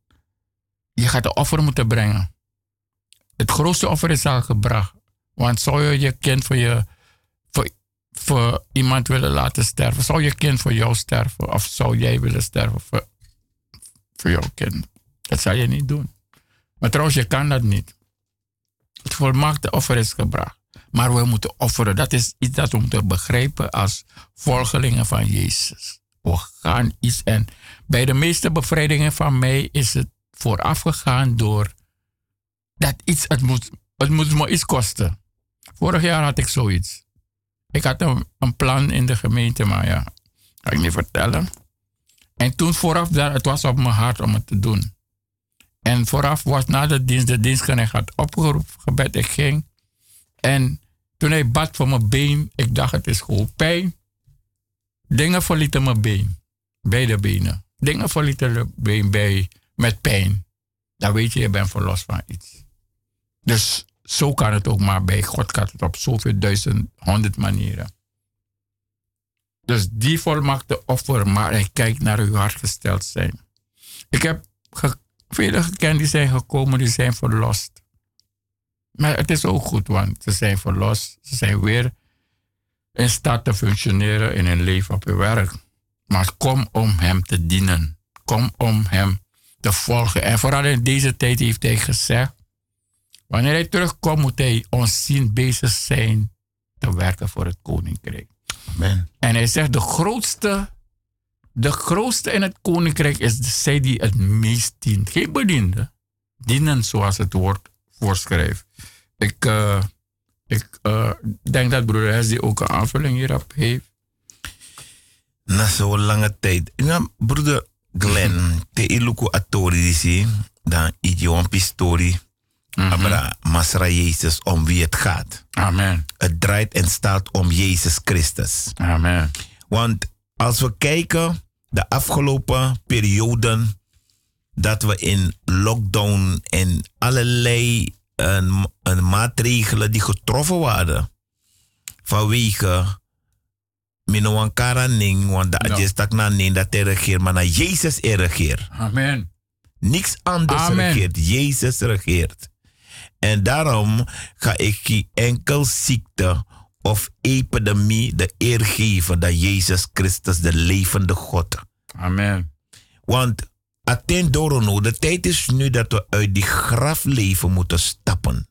Je gaat een offer moeten brengen. Het grootste offer is al gebracht. Want zou je je kind voor, je, voor, voor iemand willen laten sterven? Zou je kind voor jou sterven? Of zou jij willen sterven voor, voor jouw kind? Dat zou je niet doen. Maar trouwens, je kan dat niet. Het volmaakte offer is gebracht. Maar we moeten offeren. Dat is iets dat we moeten begrijpen als volgelingen van Jezus. We gaan iets en bij de meeste bevrijdingen van mij is het voorafgegaan door dat iets, het moet, het moet me iets kosten. Vorig jaar had ik zoiets. Ik had een, een plan in de gemeente, maar ja, kan ik niet vertellen. En toen vooraf, daar, het was op mijn hart om het te doen. En vooraf was na de dienst, de dienstknecht had opgeroepen, gebed, ik ging. En toen hij bad voor mijn been, ik dacht het is gewoon pijn. Dingen verlieten mijn been, beide benen. Dingen verlieten mijn been bij, met pijn. Dan weet je, je bent verlost van iets. Dus zo kan het ook, maar bij God kan het op zoveel duizend, honderd manieren. Dus die volmaakte offer, maar hij kijkt naar uw hart gesteld zijn. Ik heb ge- vele gekend die zijn gekomen, die zijn verlost. Maar het is ook goed, want ze zijn verlost. Ze zijn weer in staat te functioneren in hun leven op hun werk. Maar kom om hem te dienen. Kom om hem te volgen. En vooral in deze tijd heeft hij gezegd: wanneer hij terugkomt, moet hij ons zien bezig zijn te werken voor het koninkrijk. Amen. En hij zegt: de grootste, de grootste in het koninkrijk is de zij die het meest dient. Geen bediende. Dienen zoals het woord voorschrijft. Ik, eh, ik eh, denk dat broeder Hesdy ook een aanvulling hierop heeft. Na zo'n lange tijd. Ja, broeder Glenn, te iluku atori dan iji een pistori. Abra, Masra Jezus, om wie het gaat. Amen. Het draait en staat om Jezus Christus. Amen. Want als we kijken, de afgelopen perioden dat we in lockdown en allerlei eh, eh, maatregelen die getroffen waren vanwege Minoankara Ning, want Ja. adjestak na Ning dat hij regeert, maar naar Jezus er regeert. Amen. Niks anders Amen. regeert. Jezus regeert. En daarom ga ik geen enkel ziekte of epidemie de eer geven dat Jezus Christus de levende God. Amen. Want aten dorono, de tijd is nu dat we uit die grafleven moeten stappen.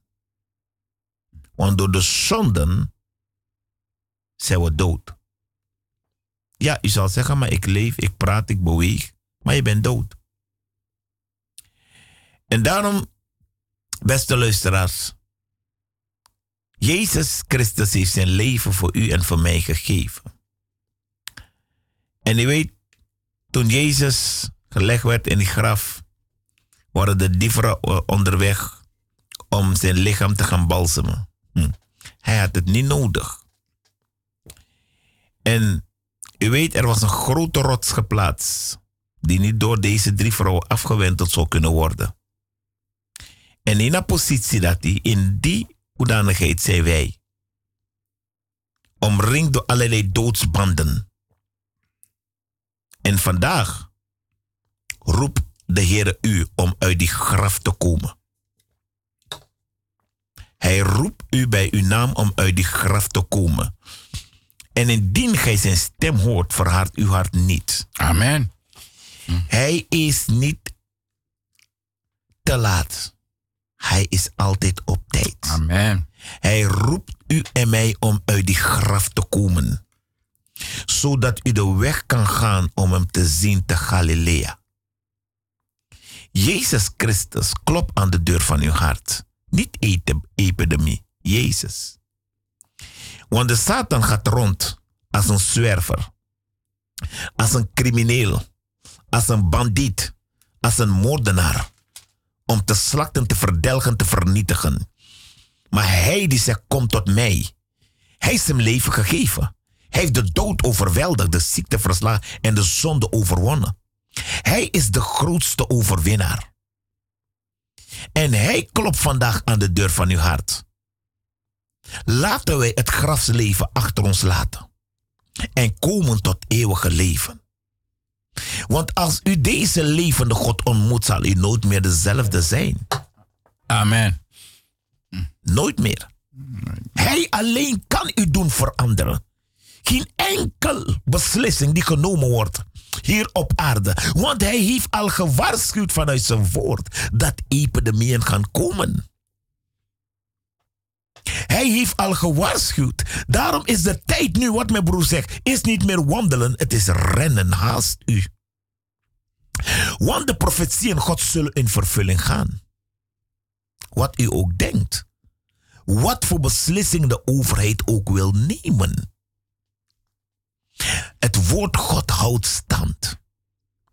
Want door de zonden zijn we dood. Ja, u zal zeggen, maar ik leef, ik praat, ik beweeg, maar je bent dood. En daarom, beste luisteraars, Jezus Christus heeft zijn leven voor u en voor mij gegeven. En u weet, toen Jezus gelegd werd in die graf, waren de dieven onderweg om zijn lichaam te gaan balsemen. Hm. Hij had het niet nodig. En u weet, er was een grote rots geplaatst, die niet door deze drie vrouwen afgewenteld zou kunnen worden. En in een positie dat hij, in die hoedanigheid zijn wij, omringd door allerlei doodsbanden. En vandaag roept de Heer u om uit die graf te komen. Hij roept u bij uw naam om uit die graf te komen. En indien gij zijn stem hoort, verhard uw hart niet. Amen. Hij is niet te laat. Hij is altijd op tijd. Amen. Hij roept u en mij om uit die graf te komen. Zodat u de weg kan gaan om hem te zien te Galilea. Jezus Christus klopt aan de deur van uw hart. Niet epidemie. Jezus. Want de Satan gaat rond als een zwerver. Als een crimineel. Als een bandiet. Als een moordenaar. Om te slachten, te verdelgen, te vernietigen. Maar hij die zegt, kom tot mij. Hij is zijn leven gegeven. Hij heeft de dood overweldigd, de ziekte verslagen en de zonde overwonnen. Hij is de grootste overwinnaar. En hij klopt vandaag aan de deur van uw hart. Laten wij het grafsleven achter ons laten en komen tot eeuwige leven. Want als u deze levende God ontmoet, zal u nooit meer dezelfde zijn. Amen. Nooit meer. Hij alleen kan u doen veranderen. Geen enkel beslissing die genomen wordt hier op aarde. Want hij heeft al gewaarschuwd vanuit zijn woord dat epidemieën gaan komen. Hij heeft al gewaarschuwd. Daarom is de tijd nu, wat mijn broer zegt, is niet meer wandelen, het is rennen, haast u. Want de profetieën God zullen in vervulling gaan. Wat u ook denkt. Wat voor beslissing de overheid ook wil nemen. Het woord God houdt stand.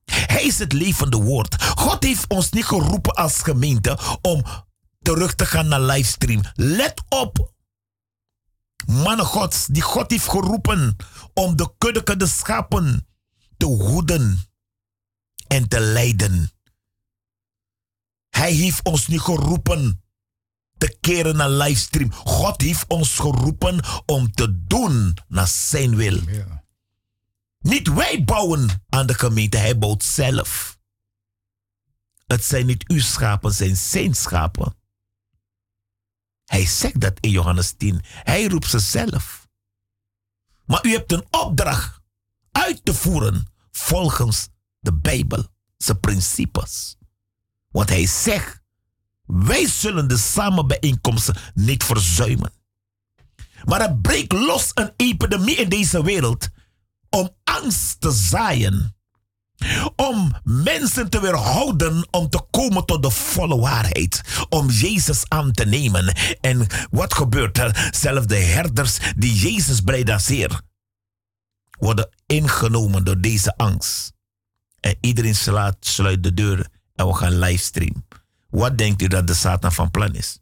Hij is het levende woord. God heeft ons niet geroepen als gemeente om terug te gaan naar livestream. Let op. Mannen Gods, die God heeft geroepen om de kuddeke, de schapen te hoeden en te leiden. Hij heeft ons niet geroepen te keren naar livestream. God heeft ons geroepen om te doen naar zijn wil. Niet wij bouwen aan de gemeente, hij bouwt zelf. Het zijn niet uw schapen, zijn zijn schapen. Hij zegt dat in Johannes 10. Hij roept ze zelf. Maar u hebt een opdracht uit te voeren volgens de Bijbel, zijn principes. Want hij zegt, wij zullen de samenbijeenkomsten niet verzuimen. Maar er breekt los een epidemie in deze wereld om angst te zaaien. Om mensen te weerhouden om te komen tot de volle waarheid. Om Jezus aan te nemen. En wat gebeurt er? Zelfs de herders die Jezus zeer worden ingenomen door deze angst. En iedereen slaat, sluit de deur en we gaan livestream. Wat denkt u dat de Satan van plan is?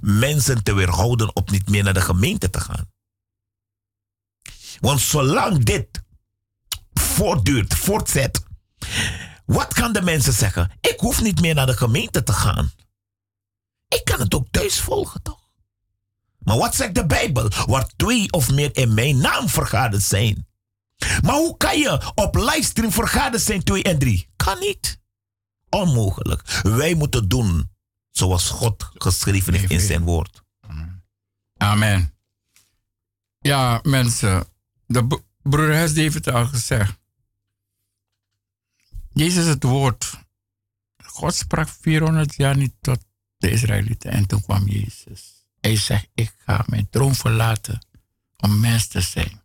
Mensen te weerhouden om niet meer naar de gemeente te gaan. Want zolang dit voortduurt, voortzet, wat kan de mensen zeggen? Ik hoef niet meer naar de gemeente te gaan. Ik kan het ook thuis volgen, toch? Maar wat zegt de Bijbel? Waar twee of meer in mijn naam vergaderd zijn. Maar hoe kan je op livestream vergaderd zijn, twee en drie? Kan niet. Onmogelijk. Wij moeten doen zoals God geschreven heeft in zijn woord. Amen. Ja, mensen. De b- broeder Hes heeft het al gezegd. Jezus het woord. God sprak 400 jaar niet tot de Israëlieten. En toen kwam Jezus. Hij zegt, ik ga mijn troon verlaten om mens te zijn.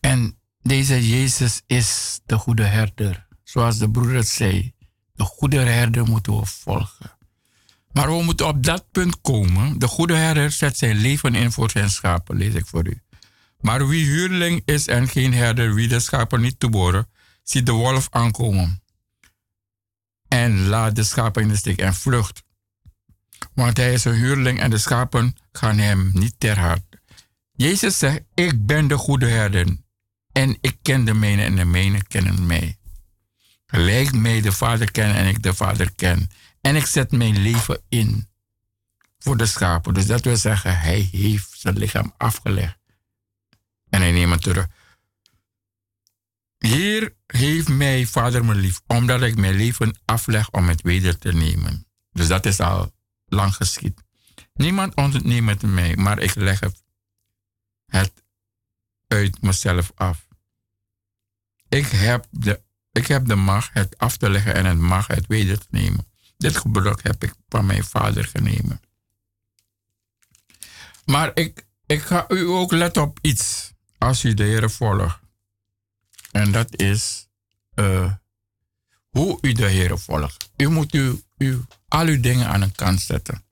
En deze Jezus is de goede herder. Zoals de broeder zei. De goede herder moeten we volgen. Maar we moeten op dat punt komen. De goede herder zet zijn leven in voor zijn schapen, lees ik voor u. Maar wie huurling is en geen herder, wie de schapen niet toebehoren, ziet de wolf aankomen. En laat de schapen in de steek en vlucht. Want hij is een huurling en de schapen gaan hem niet ter hart. Jezus zegt, ik ben de goede herder. En ik ken de mijne en de mijne kennen mij. Gelijk mij de Vader ken en ik de Vader ken. En ik zet mijn leven in voor de schapen. Dus dat wil zeggen, hij heeft zijn lichaam afgelegd. En hij neemt het terug. Hier heeft mij Vader me lief, omdat ik mijn leven afleg om het weder te nemen. Dus dat is al lang geschied. Niemand ontneemt het mij, maar ik leg het- het uit mezelf af. Ik heb, de, ik heb de macht het af te leggen en het mag het weder te nemen. Dit gebruik heb ik van mijn vader genomen. Maar ik, ik ga u ook letten op iets als u de Heer volgt. En dat is eh, hoe u de Heer volgt. U moet u, al uw dingen aan een kant zetten.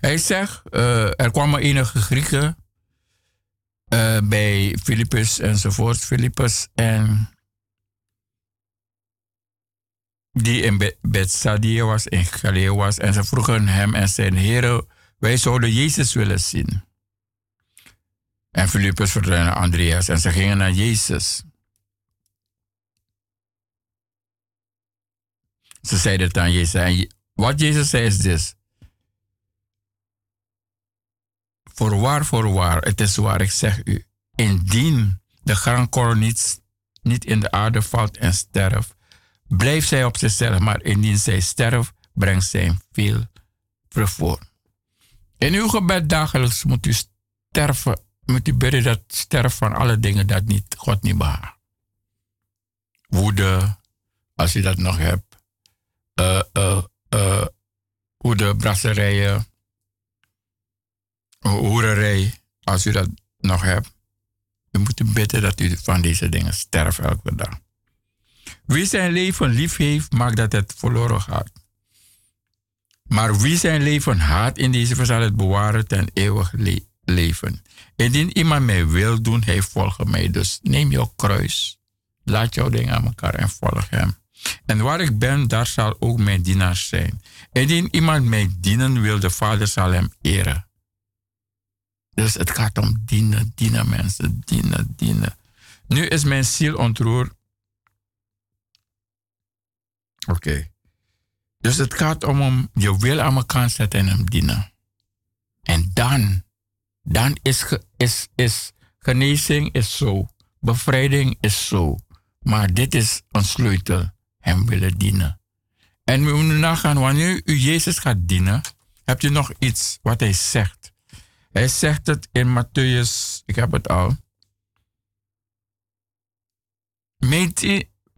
Hij zegt, eh, er kwamen enige Grieken eh, bij Filippus enzovoort. Filippus en die in Be- Bethsaida was, in Galilea was. En ze vroegen hem en zeiden, Heer, Wij zouden Jezus willen zien. En Filippus vertelde Andreas en ze gingen naar Jezus. Ze zeiden het aan Jezus. En wat Jezus zei is dit. Voorwaar, voorwaar, het is waar ik zeg u. Indien de graankorrel niet, niet in de aarde valt en sterft, blijft zij op zichzelf. Maar indien zij sterft, brengt zij veel vrucht voor. In uw gebed dagelijks moet u sterven, moet u bidden dat sterven van alle dingen dat niet, God niet behaagt. Woede, als u dat nog hebt. Uh, uh, uh, woede, brasserijen, hoererij, als u dat nog hebt. U moet bidden dat u van deze dingen sterft elke dag. Wie zijn leven lief heeft, maakt dat het verloren gaat. Maar wie zijn leven haat in deze zal het bewaren ten eeuwig le leven. Indien iemand mij wil doen, hij volgt mij. Dus neem jouw kruis, laat jouw dingen aan elkaar en volg hem. En waar ik ben, daar zal ook mijn dienaar zijn. Indien iemand mij dienen wil, de Vader zal hem eren. Dus het gaat om dienen, dienen mensen, dienen, dienen. Nu is mijn ziel ontroerd. Oké. Dus het gaat om, om je wil aan elkaar zetten en hem dienen. En dan, dan is, is, is genezing is zo. Bevrijding is zo. Maar dit is een sleutel. Hem willen dienen. En we moeten nagaan, wanneer u Jezus gaat dienen, hebt u nog iets wat hij zegt. Hij zegt het in Matthäus, ik heb het al. Meet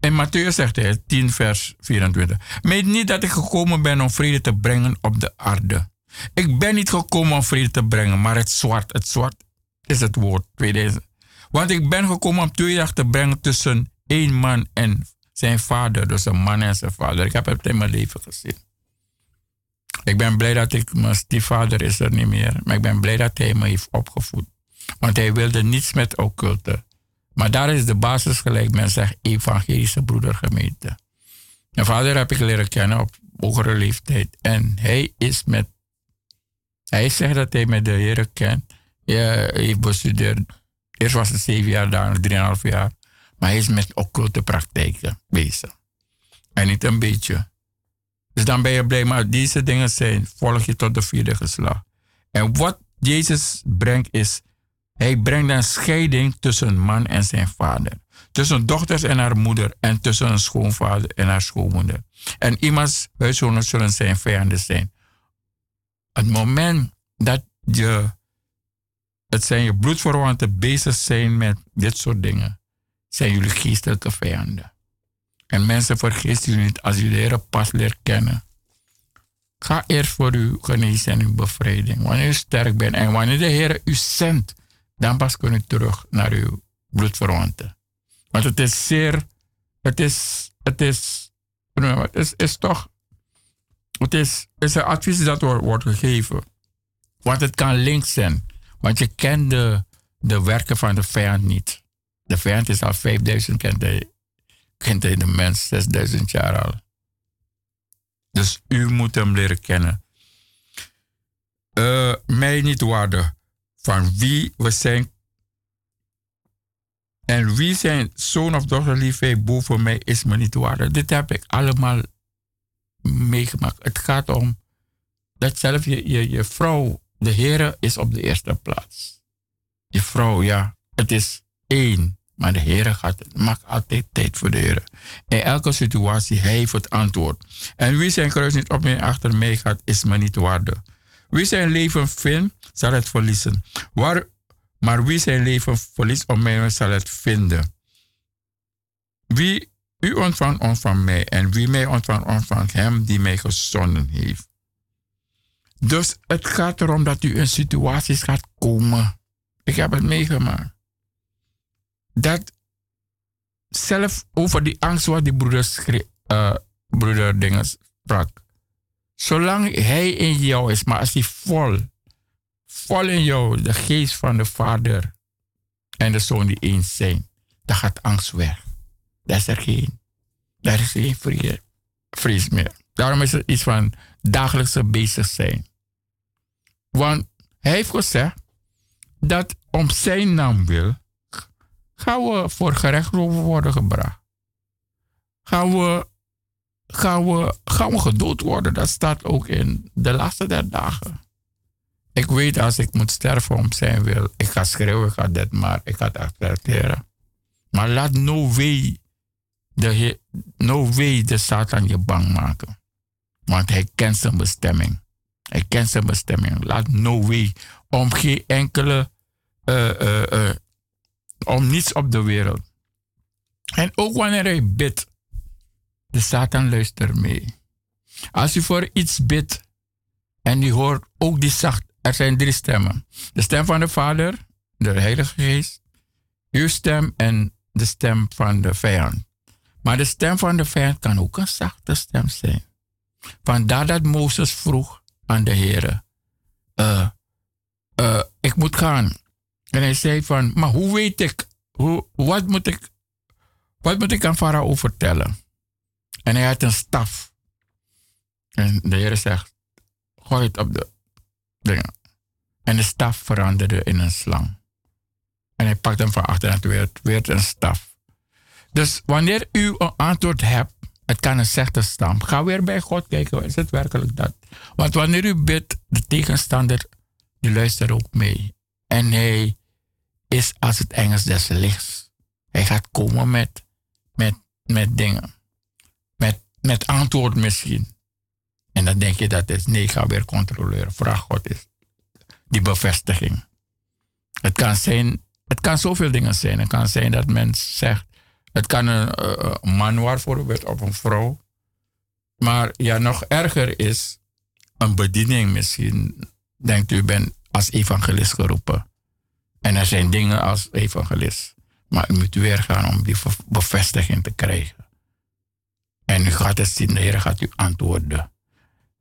in Matthäus zegt hij, 10 vers 24. Meet niet dat ik gekomen ben om vrede te brengen op de aarde. Ik ben niet gekomen om vrede te brengen, maar het zwart. Het zwart is het woord. 2000. Want ik ben gekomen om tweedag te brengen tussen één man en zijn vader. Dus een man en zijn vader. Ik heb het in mijn leven gezien. Ik ben blij dat ik, mijn stiefvader is er niet meer. Maar ik ben blij dat hij me heeft opgevoed. Want hij wilde niets met occulte. Maar daar is de basis gelijk, men zegt evangelische broedergemeente. Mijn vader heb ik leren kennen op hogere leeftijd. En hij is met, hij zegt dat hij met de Heer kent. Hij heeft bestudeerd. Eerst was het zeven jaar, daarna drieënhalf jaar. Maar hij is met occulte praktijken bezig. En niet een beetje. Dus dan ben je blij. Maar deze dingen zijn, volg je tot de vierde geslacht. En wat Jezus brengt is hij brengt een scheiding tussen man en zijn vader. Tussen dochters en haar moeder. En tussen een schoonvader en haar schoonmoeder. En iemands huishoudens zullen zijn vijanden zijn. Het moment dat je, het zijn je bloedverwanten bezig zijn met dit soort dingen, zijn jullie geestelijke vijanden. En mensen vergeten jullie niet als jullie de pas leert kennen. Ga eerst voor uw genezing en uw bevrijding. Wanneer u sterk bent en wanneer de Heer u zendt dan pas kun je terug naar uw bloedverwanten. Want het is zeer, het is, het is, het is, toch, het is, is een advies dat wordt, wordt gegeven. Want het kan links zijn. Want je kent de, de werken van de vijand niet. De vijand is al 5000, kent hij, de mens 6000 jaar al. Dus u moet hem leren kennen. Uh, mij niet waardig van wie we zijn. En wie zijn zoon of dochter lief heeft boven mij is me niet waardig. Dit heb ik allemaal meegemaakt. Het gaat om dat zelf je, je, je vrouw, de Heer, is op de eerste plaats. Je vrouw, ja, het is één. Maar de Heer gaat, maakt altijd tijd voor de Heer. In elke situatie, heeft het antwoord. En wie zijn kruis niet op en achter mij gaat, is me niet waardig. Wie zijn leven vindt, zal het verliezen. Maar wie zijn leven verliest om mij, zal het vinden. Wie u ontvangt, ontvangt mij. En wie mij ontvangt, ontvangt hem die mij gezonden heeft. Dus het gaat erom dat u in situaties gaat komen. Ik heb het meegemaakt. Dat zelf over die angst wat die broeder, uh, broeder dingen sprak. Zolang hij in jou is, maar als hij vol, vol in jou, de geest van de Vader en de Zoon die eens zijn, dan gaat angst weg. Daar is er geen, daar is geen vrees meer. Daarom is het iets van dagelijkse bezig zijn. Want hij heeft gezegd dat om zijn naam wil, gaan we voor gerechtshof worden gebracht. Gaan we, gaan, we, gaan we gedood worden. Dat staat ook in de laatste der dagen. Ik weet als ik moet sterven om zijn wil, ik ga schreeuwen, ik ga dit, maar ik ga het accepteren. Maar laat no way de, no way de Satan je bang maken. Want hij kent zijn bestemming. Hij kent zijn bestemming. Laat no way om geen enkele, eh, eh, eh, om niets op de wereld. En ook wanneer hij bidt, de Satan luistert mee. Als u voor iets bidt en u hoort ook die zacht, er zijn drie stemmen. De stem van de Vader, de Heilige Geest, uw stem en de stem van de vijand. Maar de stem van de vijand kan ook een zachte stem zijn. Vandaar dat Mozes vroeg aan de Heer: eh, eh, Ik moet gaan. En hij zei van, maar hoe weet ik, hoe, wat, moet ik wat moet ik aan Farao vertellen? En hij had een staf. En de Heer zegt, gooi het op de dingen. En de staf veranderde in een slang. En hij pakt hem van achter en het werd, werd een staf. Dus wanneer u een antwoord hebt, het kan een zachte stam. Ga weer bij God kijken, is het werkelijk dat? Want wanneer u bidt, de tegenstander, die luistert ook mee. En hij is als het Engels des lichts. Hij gaat komen met, met, met dingen. Met, met antwoord misschien. En dan denk je dat is, nee, ik ga weer controleren. Vraag God is die bevestiging. Het kan zijn, het kan zoveel dingen zijn. Het kan zijn dat men zegt, het kan een, een man werd of een vrouw. Maar ja, nog erger is een bediening misschien. Denkt u bent als evangelist geroepen. En er zijn dingen als evangelist. Maar u moet weer gaan om die bevestiging te krijgen. En u gaat het zien, Heer gaat u antwoorden.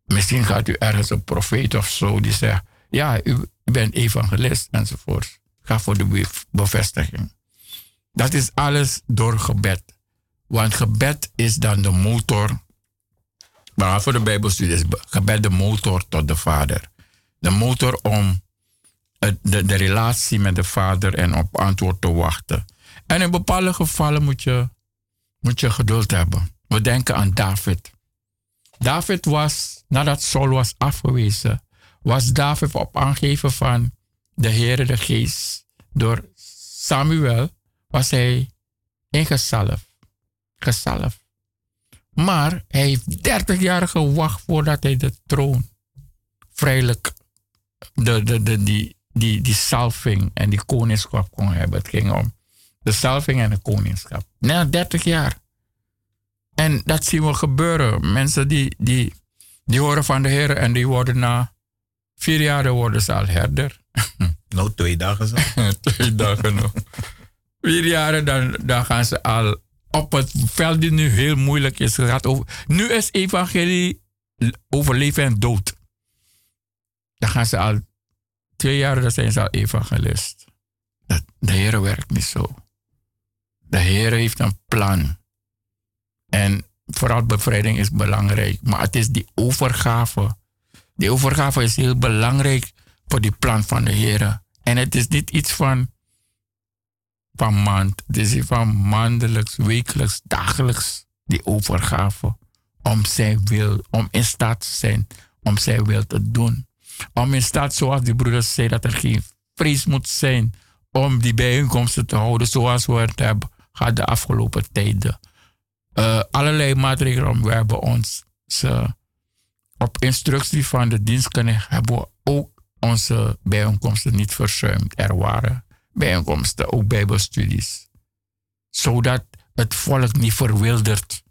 Misschien gaat u ergens een profeet of zo die zegt: Ja, u bent evangelist enzovoort. Ga voor de be- bevestiging. Dat is alles door gebed. Want gebed is dan de motor. Maar voor de Bijbelstudie is be- gebed de motor tot de Vader. De motor om de, de relatie met de Vader en op antwoord te wachten. En in bepaalde gevallen moet je, moet je geduld hebben. We denken aan David. David was, nadat Saul was afgewezen, was David op aangeven van de Heere de Geest. Door Samuel was hij ingezalfd. Gezalfd. Maar hij heeft 30 jaar gewacht voordat hij de troon vrijelijk, de, de, de, die, die, die salving en die koningschap kon hebben. Het ging om de salving en de koningschap. Na 30 jaar. En dat zien we gebeuren. Mensen die, die, die horen van de Heer en die worden na vier jaar worden ze al herder. Nou, twee dagen zo. Twee dagen nog. Vier jaren, dan, dan gaan ze al op het veld die nu heel moeilijk is. Het gaat over, nu is evangelie over leven en dood. Dan gaan ze al twee jaar, dan zijn ze al evangelist. Dat, de Heer werkt niet zo. De Heer heeft een plan. En vooral bevrijding is belangrijk. Maar het is die overgave. Die overgave is heel belangrijk voor die plan van de Heer. En het is niet iets van, van maand. Het is van maandelijks, wekelijks, dagelijks. Die overgave. Om zijn wil, om in staat te zijn om zijn wil te doen. Om in staat, zoals die broeders zeiden, dat er geen vrees moet zijn om die bijeenkomsten te houden zoals we het hebben gehad de afgelopen tijden. Eh, allerlei maatregelen. We hebben ons op instructie van de dienstknecht hebben we ook onze bijeenkomsten niet verzuimd. Er waren bijeenkomsten, ook bijbelstudies. Zodat het volk niet verwildert.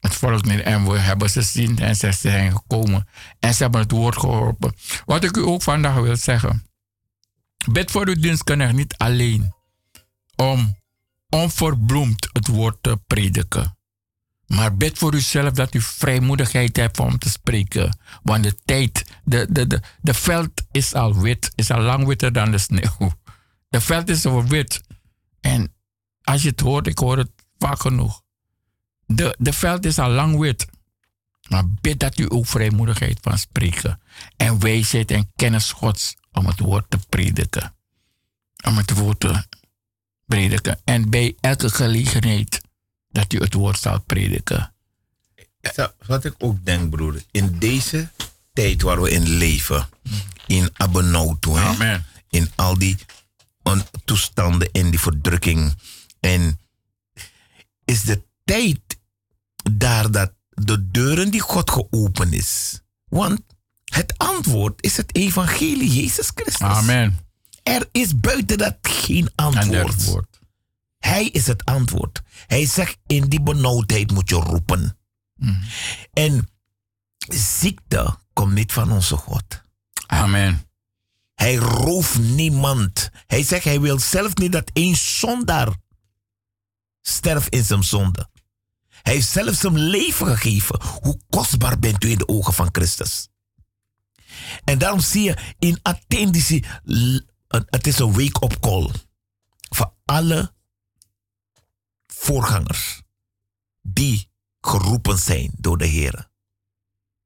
Het volk niet. En we hebben ze zien en ze zijn gekomen. En ze hebben het woord geholpen. Wat ik u ook vandaag wil zeggen. Bid voor uw dienstknecht niet alleen om onverbloemd het woord te prediken. Maar bid voor uzelf dat u vrijmoedigheid hebt om te spreken. Want de tijd, de, de, de, de veld is al wit, is al lang witter dan de sneeuw. De veld is al wit. En als je het hoort, ik hoor het vaak genoeg. De, de veld is al lang wit. Maar bid dat u ook vrijmoedigheid van spreken. En wijsheid en kennis Gods om het woord te prediken. Om het woord te prediken. En bij elke gelegenheid dat u het woord zal prediken. Wat ik ook denk, broer, in deze tijd waar we in leven, in Abenautu, Amen. in al die toestanden en die verdrukking, en is de tijd daar dat de deuren die God geopend is. Want het antwoord is het evangelie Jezus Christus. Amen. Er is buiten dat geen En antwoord. Hij is het antwoord. Hij zegt, in die benauwdheid moet je roepen. En ziekte komt niet van onze God. Amen. Hij rooft niemand. Hij zegt, hij wil zelf niet dat één zondaar sterft in zijn zonde. Hij heeft zelf zijn leven gegeven. Hoe kostbaar bent u in de ogen van Christus? En daarom zie je in Athene, het is een wake-up call voor alle voorgangers die geroepen zijn door de Heer.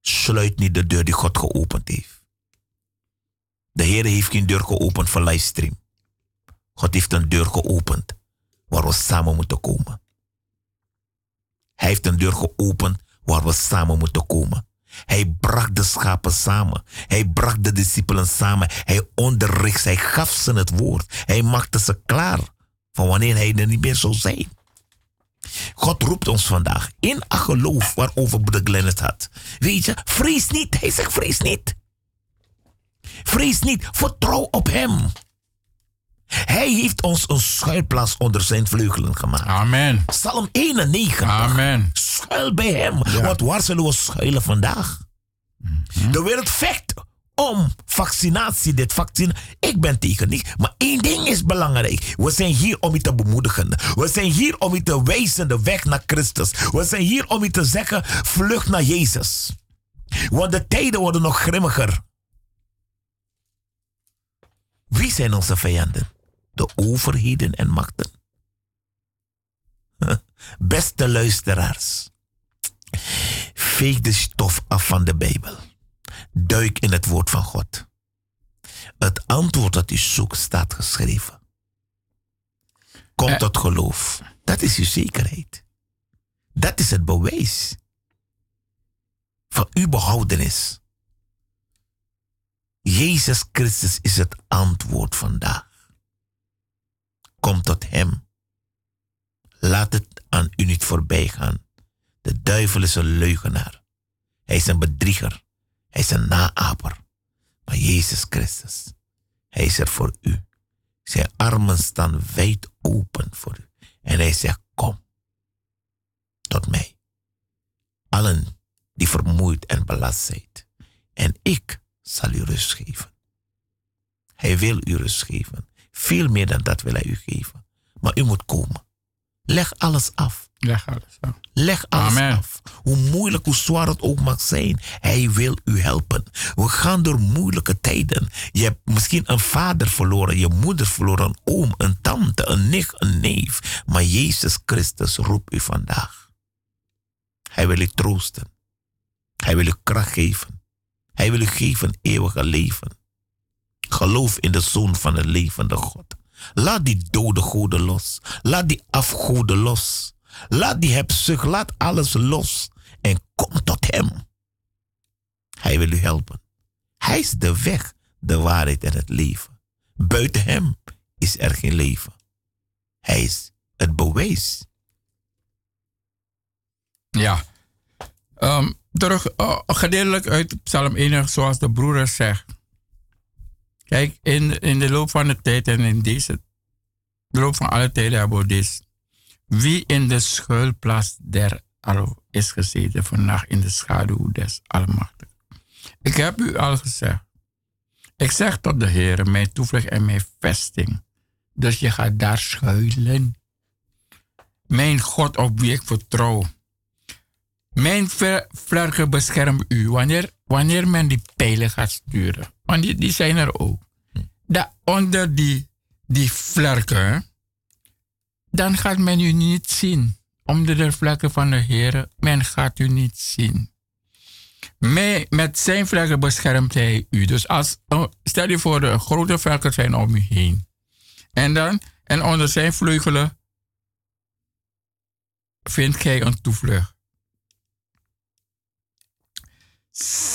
Sluit niet de deur die God geopend heeft. De Heer heeft geen deur geopend voor livestream. God heeft een deur geopend waar we samen moeten komen. Hij heeft een deur geopend waar we samen moeten komen. Hij bracht de schapen samen. Hij bracht de discipelen samen. Hij onderricht, hij gaf ze het woord. Hij maakte ze klaar van wanneer hij er niet meer zou zijn. God roept ons vandaag in een geloof waarover Broeder Glenn het had. Weet je, vrees niet. Hij zegt vrees niet. Vrees niet, vertrouw op hem. Hij heeft ons een schuilplaats onder zijn vleugelen gemaakt. Amen. Psalm 91. Amen. Schuil bij hem. Want waar zullen we schuilen vandaag? De wereld vecht om vaccinatie, dit vaccin. Ik ben tegen niet. Maar één ding is belangrijk. We zijn hier om je te bemoedigen. We zijn hier om je te wijzen de weg naar Christus. We zijn hier om je te zeggen, vlucht naar Jezus. Want de tijden worden nog grimmiger. Wie zijn onze vijanden? De overheden en machten. Beste luisteraars. Veeg de stof af van de Bijbel. Duik in het woord van God. Het antwoord dat u zoekt staat geschreven. Kom Eh. tot geloof. Dat is uw zekerheid. Dat is het bewijs van uw behoudenis. Jezus Christus is het antwoord vandaag. Kom tot Hem. Laat het aan u niet voorbij gaan. De duivel is een leugenaar. Hij is een bedrieger. Hij is een naaper. Maar Jezus Christus, Hij is er voor u. Zijn armen staan wijd open voor u. En Hij zegt, kom tot mij. Allen die vermoeid en belast zijn. En ik zal u rust geven. Hij wil u rust geven. Veel meer dan dat wil hij u geven. Maar u moet komen. Leg alles af. Leg alles af. Leg alles Amen. af. Hoe moeilijk, hoe zwaar het ook mag zijn. Hij wil u helpen. We gaan door moeilijke tijden. Je hebt misschien een vader verloren, je moeder verloren, een oom, een tante, een nicht, een neef. Maar Jezus Christus roept u vandaag. Hij wil u troosten. Hij wil u kracht geven. Hij wil u geven eeuwige leven. Geloof in de Zoon van de levende God. Laat die dode goden los. Laat die afgoden los. Laat die hebzucht, laat alles los. En kom tot hem. Hij wil u helpen. Hij is de weg, de waarheid en het leven. Buiten hem is er geen leven. Hij is het bewijs. Ja. Ehm, terug, eh, gedeeltelijk uit Psalm 1, zoals de broeder zegt. Kijk, in, in de loop van de tijd en in deze, de loop van alle tijden hebben we dit. Wie in de schuilplaats der Al is gezeten vannacht in de schaduw des Almachtigen. Ik heb u al gezegd. Ik zeg tot de Heer, mijn toevlucht en mijn vesting. Dus je gaat daar schuilen. Mijn God op wie ik vertrouw. Mijn vlerken beschermen u wanneer, wanneer men die pijlen gaat sturen. Want die, die zijn er ook. Da, onder die, die vlerken, dan gaat men u niet zien. Onder de vlekken van de Heer, men gaat u niet zien. Mee, met zijn vlekken beschermt hij u. Dus als, stel je voor, de grote velken zijn om u heen. En dan, en onder zijn vleugelen vindt gij een toevlucht.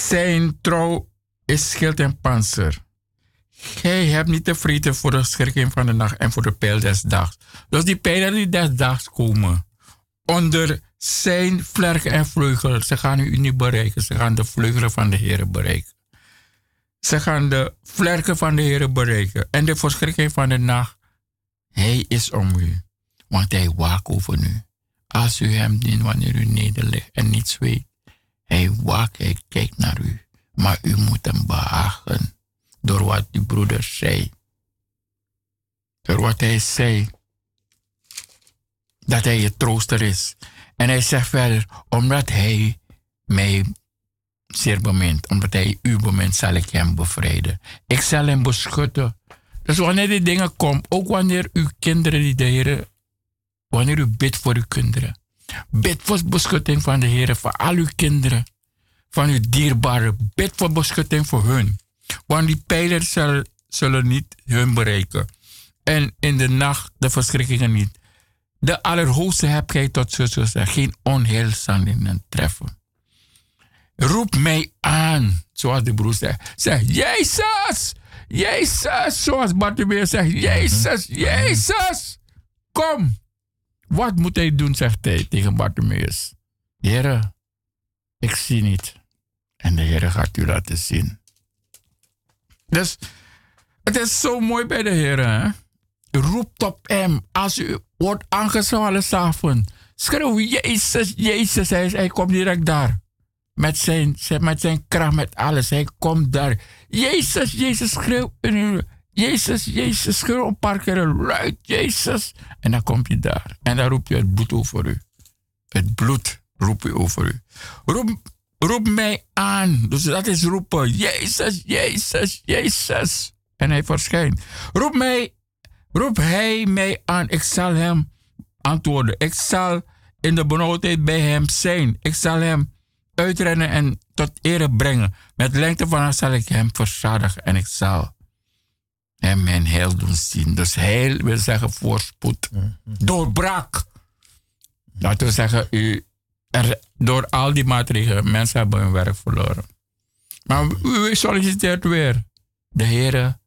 Zijn trouw is schild en panzer. Gij hebt niet te vreten voor de schrikken van de nacht en voor de pijl des dags. Dus die pijlen die des dags komen. Onder zijn vlerken en vleugels. Ze gaan u niet bereiken. Ze gaan de vleugelen van de Heer bereiken. Ze gaan de vlerken van de Heer bereiken. En de verschrikking van de nacht. Hij is om u. Want hij waakt over u. Als u hem dient wanneer u nederligt en niets weet. Hij waakt, hij kijkt naar u. Maar u moet hem behagen. Door wat die broeder zei. Door wat hij zei. Dat hij je trooster is. En hij zegt verder, omdat hij mij zeer bemint, omdat hij u bemint, zal ik hem bevrijden. Ik zal hem beschutten. Dus wanneer die dingen komen, ook wanneer uw kinderen die de wanneer u bidt voor uw kinderen, bid voor beschutting van de Heer, voor al uw kinderen, van uw dierbaren, bid voor beschutting voor hun. Want die pijlers zullen, zullen niet hun bereiken. En in de nacht de verschrikkingen niet. De Allerhoogste heb gij tot gezegd, geen onheilzendingen treffen. Roep mij aan, zoals de broer zegt. Zeg, Jezus! Jezus! Zoals Bartimeus zegt, Jezus! Jezus! Kom! Wat moet hij doen, zegt hij tegen Bartimeus. Heere, ik zie niet. En de Heer gaat u laten zien. Dus het is zo mooi bij de Heer. Hè? Roept op hem als u wordt aangevallen s'avonds. Schreeuw Jezus, Jezus. Hij, komt direct daar. Met zijn, met zijn kracht, met alles. Hij komt daar. Jezus, Jezus, schreeuw. Jezus, Jezus, schreeuw een paar luid. Jezus. En dan komt hij daar. En dan roep je het bloed over u. Het bloed roep je over u. Roep, roep mij aan. Dus dat is roepen. Jezus, Jezus, Jezus. En hij verschijnt. Roep mij, roep hij mij aan. Ik zal hem antwoorden. Ik zal in de benauwdheid bij hem zijn. Ik zal hem uitrennen en tot ere brengen. Met lengte van haar zal ik hem verzadigen en ik zal hem mijn heil doen zien. Dus heil wil zeggen voorspoed. Doorbraak. Laten we zeggen, u, er, door al die maatregelen, mensen hebben hun werk verloren. Maar u solliciteert weer. De Heer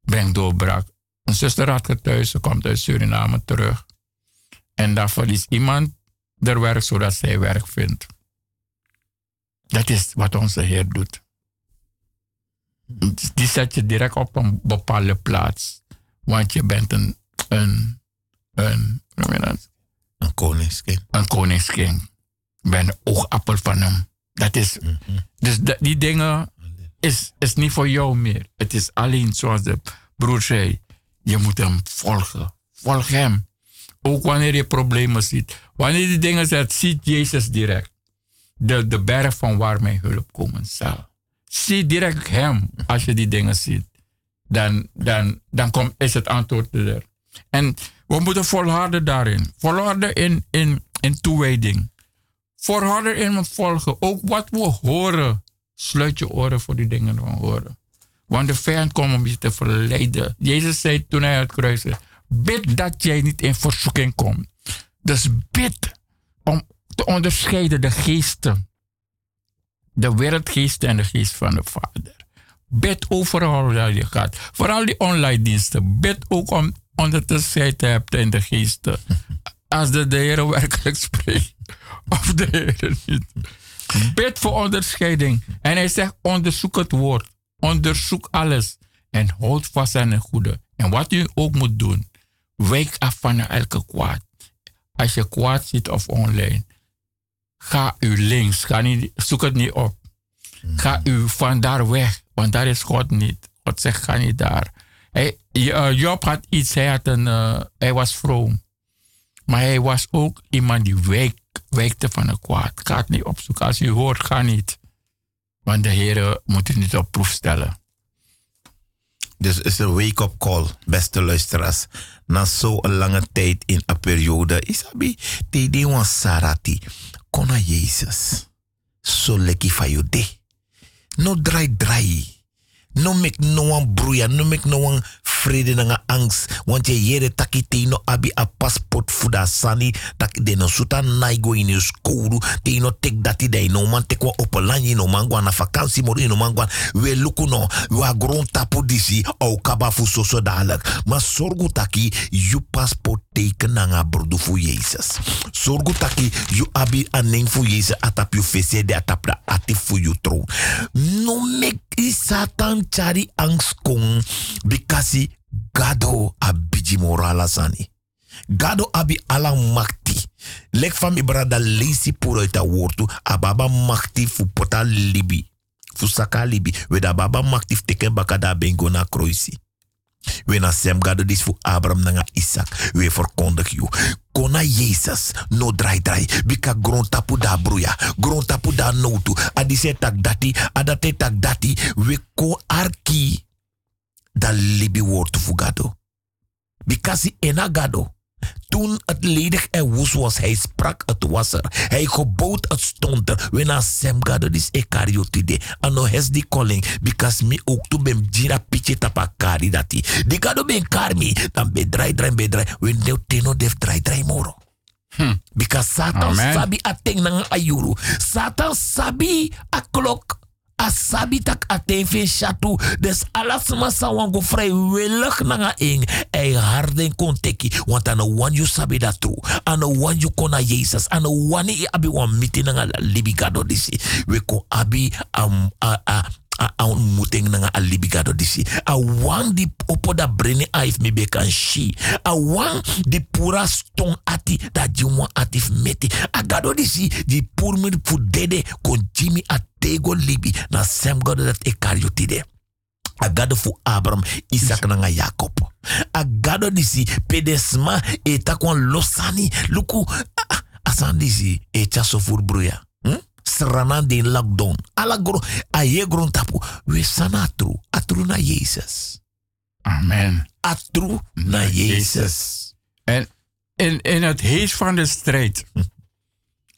brengt doorbraak. Een zuster had getuigd, ze komt uit Suriname terug. En dan verliest iemand haar werk zodat zij werk vindt. Dat is wat onze Heer doet. Die zet je direct op een bepaalde plaats. Want je bent een, een, een, een koningskind. Een koningskind. Je bent een oogappel van hem. Dat is, Dus die dingen is, is niet voor jou meer. Het is alleen zoals de broer zei. Je moet hem volgen. Volg hem. Ook wanneer je problemen ziet. Wanneer die dingen zegt, ziet Jezus direct de, de berg van waar mijn hulp komen zal. Zie direct hem als je die dingen ziet. Dan, dan, dan komt, is het antwoord er. En we moeten volharden daarin. Volharden in, in, in toewijding. Volharden in volgen. Ook wat we horen. Sluit je oren voor die dingen we horen. Want de vijand komt om je te verleiden. Jezus zei toen hij het kruiste. Bid dat jij niet in verzoeking komt. Dus bid om te onderscheiden de geesten. De wereldgeest en de geest van de Vader. Bid overal waar je gaat. Vooral die online diensten. Bid ook om onderscheid te hebben in de geesten. Als de, de Heer werkelijk spreekt. Of de Heer niet. Bid voor onderscheiding. En hij zegt onderzoek het woord. Onderzoek alles. En houd vast aan het goede. En wat u ook moet doen. Wijk af van elke kwaad. Als je kwaad ziet of online Ga u links. Ga niet, zoek het niet op. Ga u van daar weg. Want daar is God niet. God zegt, ga niet daar. Hij, uh, Job had iets. Hij, had een, uh, hij was vroom. Maar hij was ook iemand die wijk, wijkte van een kwaad. Ga het niet opzoeken. Als u hoort, ga niet. Want de Heer moet u niet op proef stellen. Dus het is een wake-up call, beste luisteraars. Na zo'n lange tijd in een periode. Isabi, die die was sarati kona Jezus. fa you de. No dry dry. No make no one broeia, no make no one vrede nanga angst. Want je jere taki te no abi a passport fuda sani. Tak de no suta naigo in je skouru. Te no tek dati de no man tek wa op lanyi no man na vakantie no man. We luku no, wa gron tapu disi au kaba fu so so dadelijk. Maar sorgu taki, you passport teken nanga brodu fu. Sorgu taki, you abi aning fu Jezus atap you fese de atap da ati fu you. No make i satan chari angst kong bikasi gado abiji morala sani. Gado abi ala makti. Lek van mi brada lazy puro uit a woordu. Ababa makti fu pota libi. Fu saka libi. We da baba makti teken baka da bengo na kroisi. We na sem gado dis fu Abraham nanga Isaac. We verkondig you. Kona Jezus no dry dry. Bika grond tapu da bruya. Grond tapu da notu. Adise tak dati. Adate tak dati. We ko arki. Da libi woord fu gado. Bikasi ena gado. Toen het ledig en woes was, hij sprak, het was er. Hij gebood, het stond er. We na gado dis e kariotide. Ano hes di calling, because mi ook tu bem jira piche tapa kari dati. Di gado ben karmi, dan be dry dry be dry. We neo teno def dry dry moro. Because Satan Amen. sabi ateng nang ayuru. Satan sabi a klok. A sabi tak ateng fin shatu. Des alas masa wan go vrijwillig nanga ing. Ei harden kon teki. Want ano wan you sabi dat true. Ano wan you kona Jesus. Ano wan i abi wan miti nanga la libigado disi. We ko abi am a a a ontmoeting nanga a libigado disi. A wan di opo da breni aif mi shi. A wan di pura stong ati da jimwa atif meti. A gado di pur mi fu dede kon jimi a tego libi na sem gado dat e kariotide. A gado fu Abraham, Isaac nanga Jacob. A gado disi pedesma e takwan losani. Luku, ah, ah, asan disi e chaso fur bruya. Hm? Srana de lockdown. Ala gro, a ye gron tapu. We sana atru, atru na Jezus. Amen. Atru na Jezus. En in, in het heet van de strijd.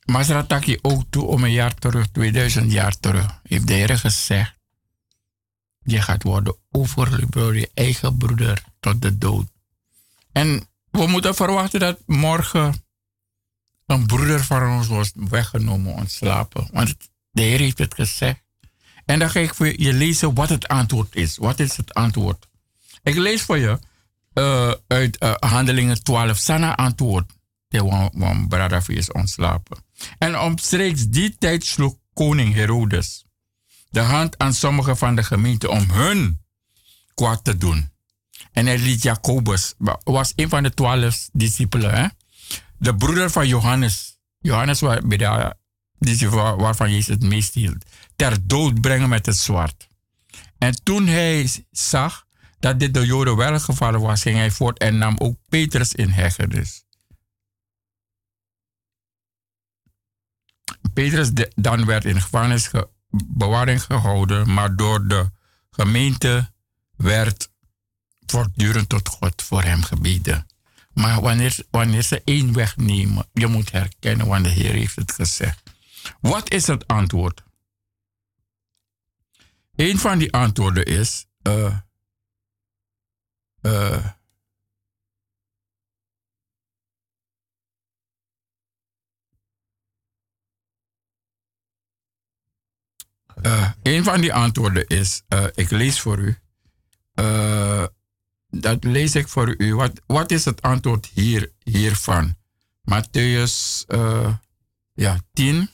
Masrataki ook toe om een jaar terug, 2000 jaar terug, heeft de Heer gezegd: Je gaat worden overgeleverd door je eigen broeder tot de dood. En we moeten verwachten dat morgen een broeder van ons wordt weggenomen, ontslapen. Want de Heer heeft het gezegd. En dan ga ik voor je lezen wat het antwoord is. Wat is het antwoord? Ik lees voor je eh, uit eh, Handelingen 12. Sana antwoord. De one brother is ontslapen. En omstreeks die tijd sloeg koning Herodes de hand aan sommige van de gemeente om hun kwaad te doen. En hij liet Jacobus, was een van de twaalf discipelen, hè? De broeder van Johannes. Johannes waar- waarvan Jezus het meest hield. Ter dood brengen met het zwaard. En toen hij zag dat dit de Joden wel gevallen was, ging hij voort en nam ook Petrus in hechtenis. Petrus dan werd in gevangenis ge- bewaring gehouden, maar door de gemeente werd voortdurend tot God voor hem gebeden. Maar wanneer, wanneer ze één wegnemen, je moet herkennen, want de Heer heeft het gezegd. Wat is het antwoord? Een van die antwoorden is. eh eh, eh, een van die antwoorden is, eh, ik lees voor u. Dat lees ik voor u. Wat, wat is het antwoord hier, hiervan? Matthäus eh, ja, 10.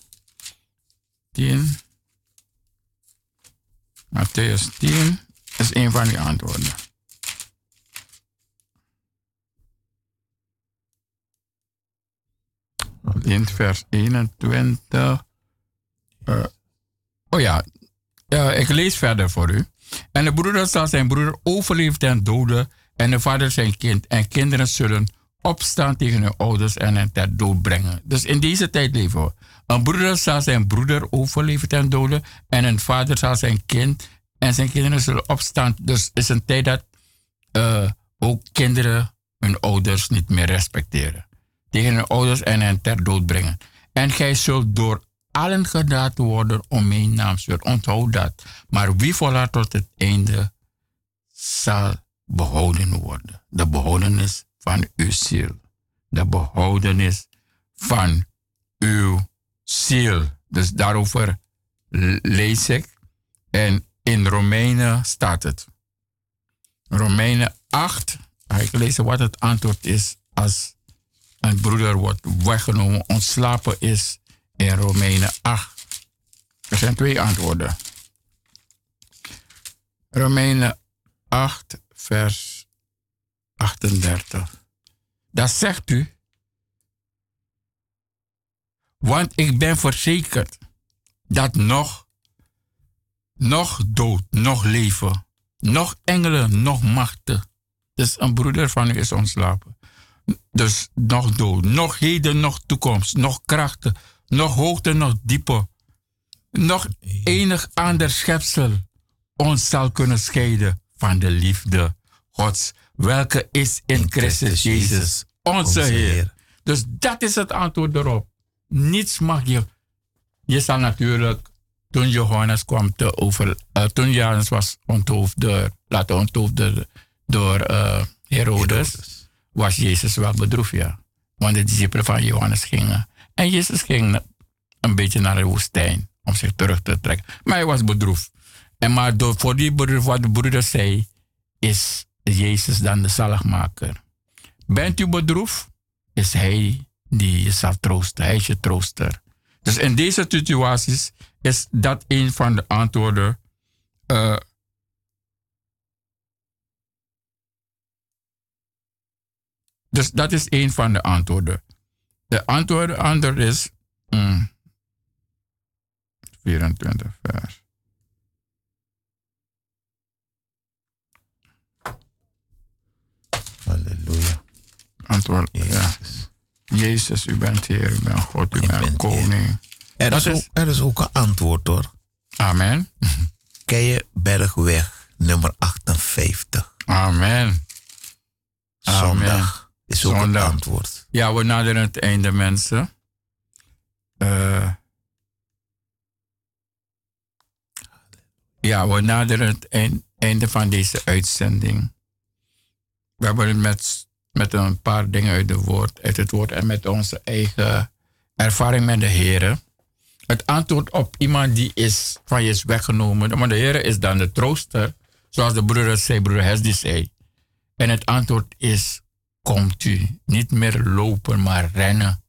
10. Matthäus 10 is een van die antwoorden. In vers 21. eh, oh ja, eh, ik lees verder voor u. En de broeder zal zijn broeder overleven ten dode, en de vader zijn kind. En kinderen zullen opstaan tegen hun ouders en hen ter dood brengen. Dus in deze tijd leven we. Een broeder zal zijn broeder overleven ten dode, en een vader zal zijn kind, en zijn kinderen zullen opstaan. Dus het is een tijd dat eh, ook kinderen hun ouders niet meer respecteren. Tegen hun ouders en hen ter dood brengen. En gij zult door allen gedaan worden om mijn naam zullen. Onthoud dat. Maar wie volhoudt tot het einde zal behouden worden. De behoudenis van uw ziel. De behoudenis van uw ziel. Dus daarover lees ik. En in Romeinen staat het. Romeinen 8. Ga ik lezen wat het antwoord is als een broeder wordt weggenomen, ontslapen is in Romeinen 8. Er zijn twee antwoorden. Romeinen 8, vers 38. Dat zegt u. Want ik ben verzekerd dat nog, nog dood, nog leven, nog engelen, nog machten. Dus een broeder van u is ontslapen. Dus nog dood, nog heden, nog toekomst, nog krachten, nog hoogte, nog diepe, nog enig ander schepsel ons zal kunnen scheiden van de liefde Gods, welke is in, Christus Jezus, onze Heer. Dus dat is het antwoord erop. Niets mag je. Je zal natuurlijk, toen Johannes kwam te over, uh, toen Johannes was onthoofd door, laten onthoofd door uh, Herodes, was Jezus wel bedroefd, ja. Want de discipelen van Johannes gingen. En Jezus ging een beetje naar de woestijn om zich terug te trekken. Maar hij was bedroefd. En maar door, voor die broeder, wat de broeder zei, is Jezus dan de zaligmaker. Bent u bedroefd, is hij die je zal troosten. Hij is je trooster. Dus in deze situaties is dat een van de antwoorden. Uh, dus dat is een van de antwoorden. De antwoord ander is. Mm, 24 vers. Halleluja. Antwoord, Jezus. ja. Jezus, u bent Heer, u bent God, u bent, koning. Er is, ook, er is ook een antwoord hoor. Amen. Ken je Bergweg nummer 58? Amen. Zondag is ook Zondag. een antwoord. Ja, we naderen het einde, mensen. Uh, ja, we naderen het einde van deze uitzending. We hebben het met, met een paar dingen uit, de woord, uit het woord en met onze eigen ervaring met de Heer. Het antwoord op iemand die is, van je is weggenomen. Maar de Heer is dan de trooster, zoals de broeder zei, broeder Hesdy zei. En het antwoord is, komt u. Niet meer lopen, maar rennen.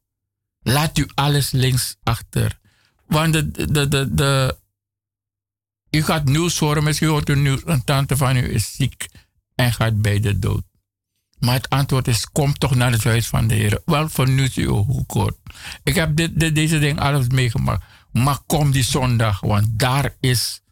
Laat u alles links achter. Want de, de, de, de, u gaat nieuws horen, misschien hoort u nieuws, een tante van u is ziek en gaat bij de dood. Maar het antwoord is, kom toch naar het huis van de Heer. Wel vernieuwt u uw kort. Ik heb dit, deze ding alles meegemaakt. Maar kom die zondag, want daar is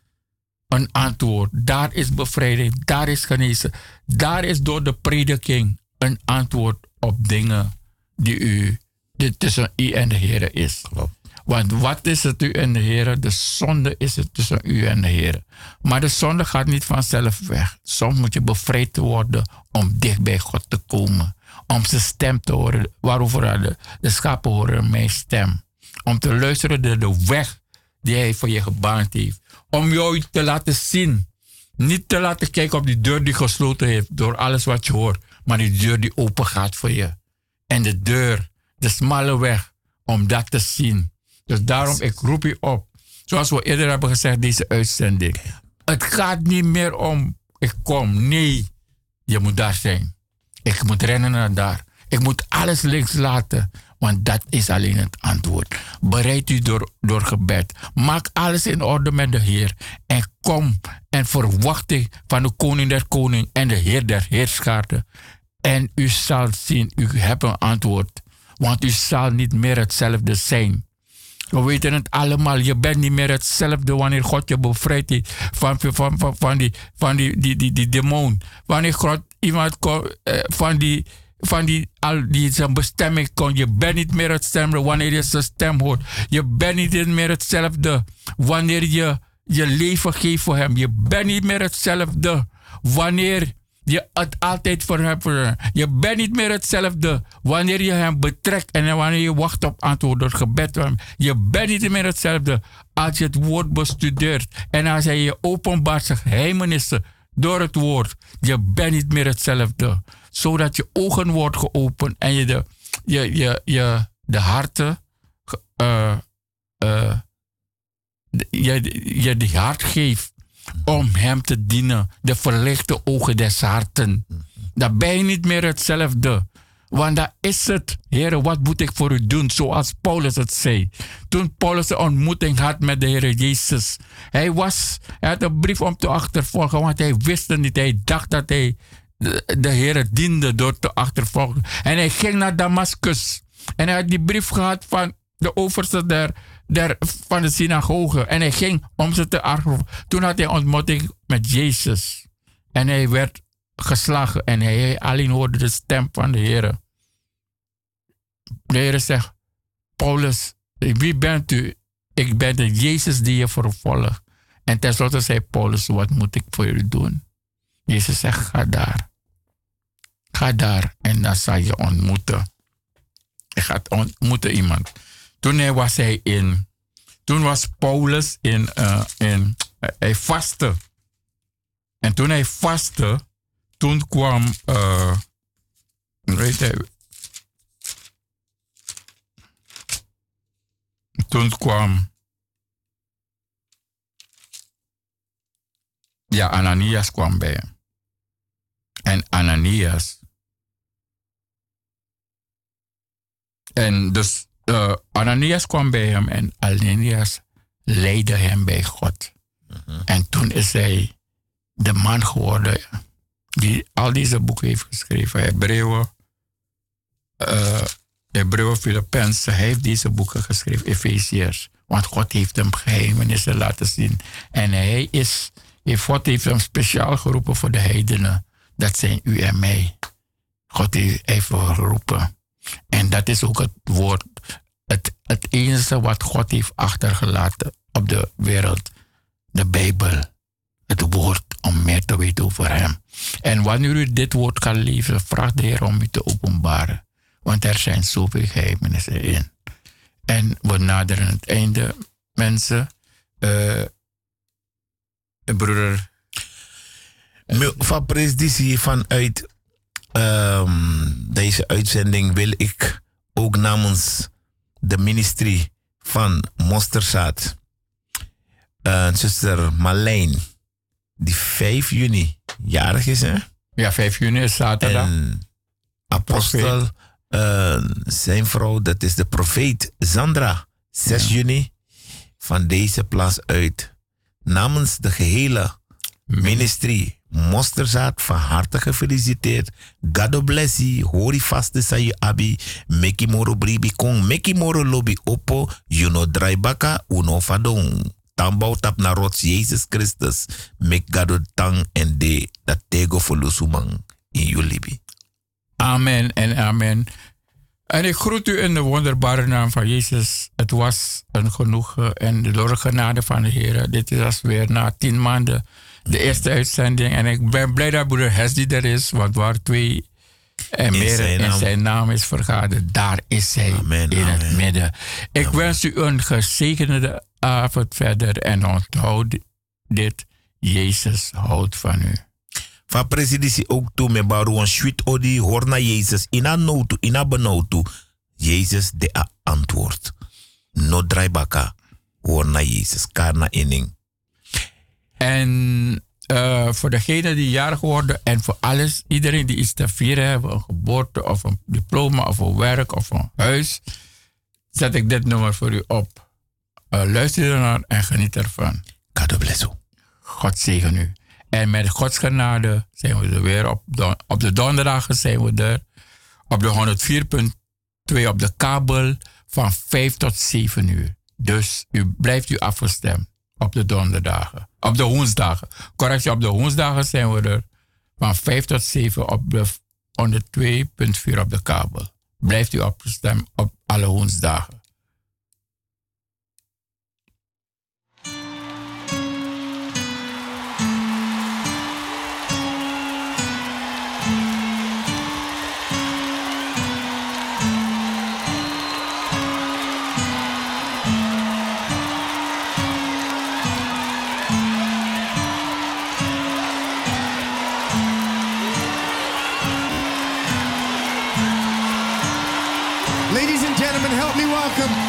een antwoord. Daar is bevrijding. Daar is genezen. Daar is door de prediking een antwoord op dingen die u, die tussen u en de Heer is. Klopt. Want wat is het u en de Heer? De zonde is het tussen u en de Heer. Maar de zonde gaat niet vanzelf weg. Soms moet je bevrijd worden om dicht bij God te komen. Om zijn stem te horen. Waarover de, de schapen horen mijn stem. Om te luisteren naar de weg die hij voor je gebaand heeft. Om jou te laten zien. Niet te laten kijken op die deur die gesloten heeft door alles wat je hoort. Maar die deur die open gaat voor je. En de deur, de smalle weg, om dat te zien. Dus daarom, ik roep je op. Zoals we eerder hebben gezegd, deze uitzending. Het gaat niet meer om, ik kom. Nee, je moet daar zijn. Ik moet rennen naar daar. Ik moet alles links laten. Want dat is alleen het antwoord. Bereid u door, door gebed. Maak alles in orde met de Heer. En kom en verwachting van de koning der koning en de Heer der heerschaarden. En u zal zien, u hebt een antwoord. Want u zal niet meer hetzelfde zijn. We weten het allemaal. Je bent niet meer hetzelfde wanneer God je bevrijdt van, van, van, van, die, van die, die, die, die demon. Wanneer God iemand eh, van die, van die, al die zijn bestemming kon. Je bent niet meer hetzelfde wanneer je zijn stem hoort. Je bent niet meer hetzelfde wanneer je je leven geeft voor hem. Je bent niet meer hetzelfde wanneer je het altijd voor hem. Je bent niet meer hetzelfde wanneer je hem betrekt en wanneer je wacht op antwoord door gebed. Je bent niet meer hetzelfde als je het woord bestudeert en als hij je openbaart zijn geheimenissen door het woord. Je bent niet meer hetzelfde. Zodat je ogen wordt geopend en je de, je, je, je, de harten, uh, uh, je, je de hart geeft om hem te dienen. De verlichte ogen des harten. Dan ben je niet meer hetzelfde. Want daar is het. Heer, wat moet ik voor u doen? Zoals Paulus het zei. Toen Paulus een ontmoeting had met de Heer Jezus. Hij, was, hij had een brief om te achtervolgen, want hij wist het niet. Hij dacht dat hij de, de diende door te achtervolgen. En hij ging naar Damascus. En hij had die brief gehad van de overste der, der, van de synagoge. En hij ging om ze te achtervolgen. Toen had hij ontmoeting met Jezus. En hij werd geslagen en hij alleen hoorde de stem van de Heer. De Heer zegt, Paulus, wie bent u? Ik ben de Jezus die je vervolgt. En tenslotte zei Paulus, wat moet ik voor jullie doen? Jezus zegt, ga daar. Ga daar en dan zal je ontmoeten. Je gaat ontmoeten iemand. Toen was hij in, toen was Paulus in, uh, in hij vastte. En toen hij vastte, toen kwam, uh, weet je, toen kwam, ja, Ananias kwam bij hem. En Ananias, en dus uh, Ananias kwam bij hem en Ananias leidde hem bij God. Uh -huh. En toen is hij de man geworden die al deze boeken heeft geschreven. Hebreeën, uh, Hebreeën, Filippenzen, hij heeft deze boeken geschreven, Efeziërs. Want God heeft hem geheimenissen laten zien. En hij is, God heeft hem speciaal geroepen voor de heidenen. Dat zijn u en mij. God heeft even geroepen. En dat is ook het woord, het, het enige wat God heeft achtergelaten op de wereld. De Bijbel. Het woord om meer te weten over Hem. En wanneer u dit woord kan leven, vraag de Heer om u te openbaren. Want er zijn zoveel geheimenissen in. En we naderen het einde, mensen. Uh, broeder. Van presidie vanuit um, deze uitzending wil ik ook namens de ministerie van Mosterzaad, uh, zuster Marlijn, die 5 juni jarig is, hè? Ja, 5 juni is zaterdag. En apostel, uh, zijn vrouw, dat is de profeet Zandra, 6 ja. juni, van deze plaats uit. Namens de gehele ministerie Mosterzaad, van harte gefeliciteerd. God bless you. Hori vaste sa je abi. Meki moro bribi kong. Meki moro lobby oppo. You know draibaka uno fadong. Tambou tap na rots Jezus Christus. Mek gado tang en de. Dat tego volusumang. In julibi. Amen en amen. En ik groet u in de wonderbare naam van Jezus. Het was een genoegen en de genade van de Heer. Dit is weer na tien maanden de eerste uitzending. En ik ben blij dat broeder Hesdy er is, want waar twee en meer zijn in zijn naam is vergaderd, daar is hij amen, in amen. het midden. Ik Amen. wens u een gezegende avond verder en onthoud dit, Jezus houdt van u. Van presidentie ook toe met baru een sweet odi hoor naar Jezus. Ina notu, ina benautu. Jezus de antwoord. No draibaka. Hoor naar Jezus. Karna inning. En uh, voor degenen die jarig worden en voor alles, iedereen die iets te vieren hebben, een geboorte of een diploma of een werk of een huis, zet ik dit nummer voor u op. Uh, luister ernaar en geniet ervan. God bless. God zegen u. En met Gods genade zijn we er weer op, don op de donderdagen zijn we er. Op de 104.2 op de kabel van 5 tot 7 uur. Dus u blijft u afgestemd op de donderdagen. Op de woensdagen. Correctie, op de woensdagen zijn we er van 5 tot 7 op de 102.4 op de kabel. Blijft u afgestemd op alle woensdagen. Welcome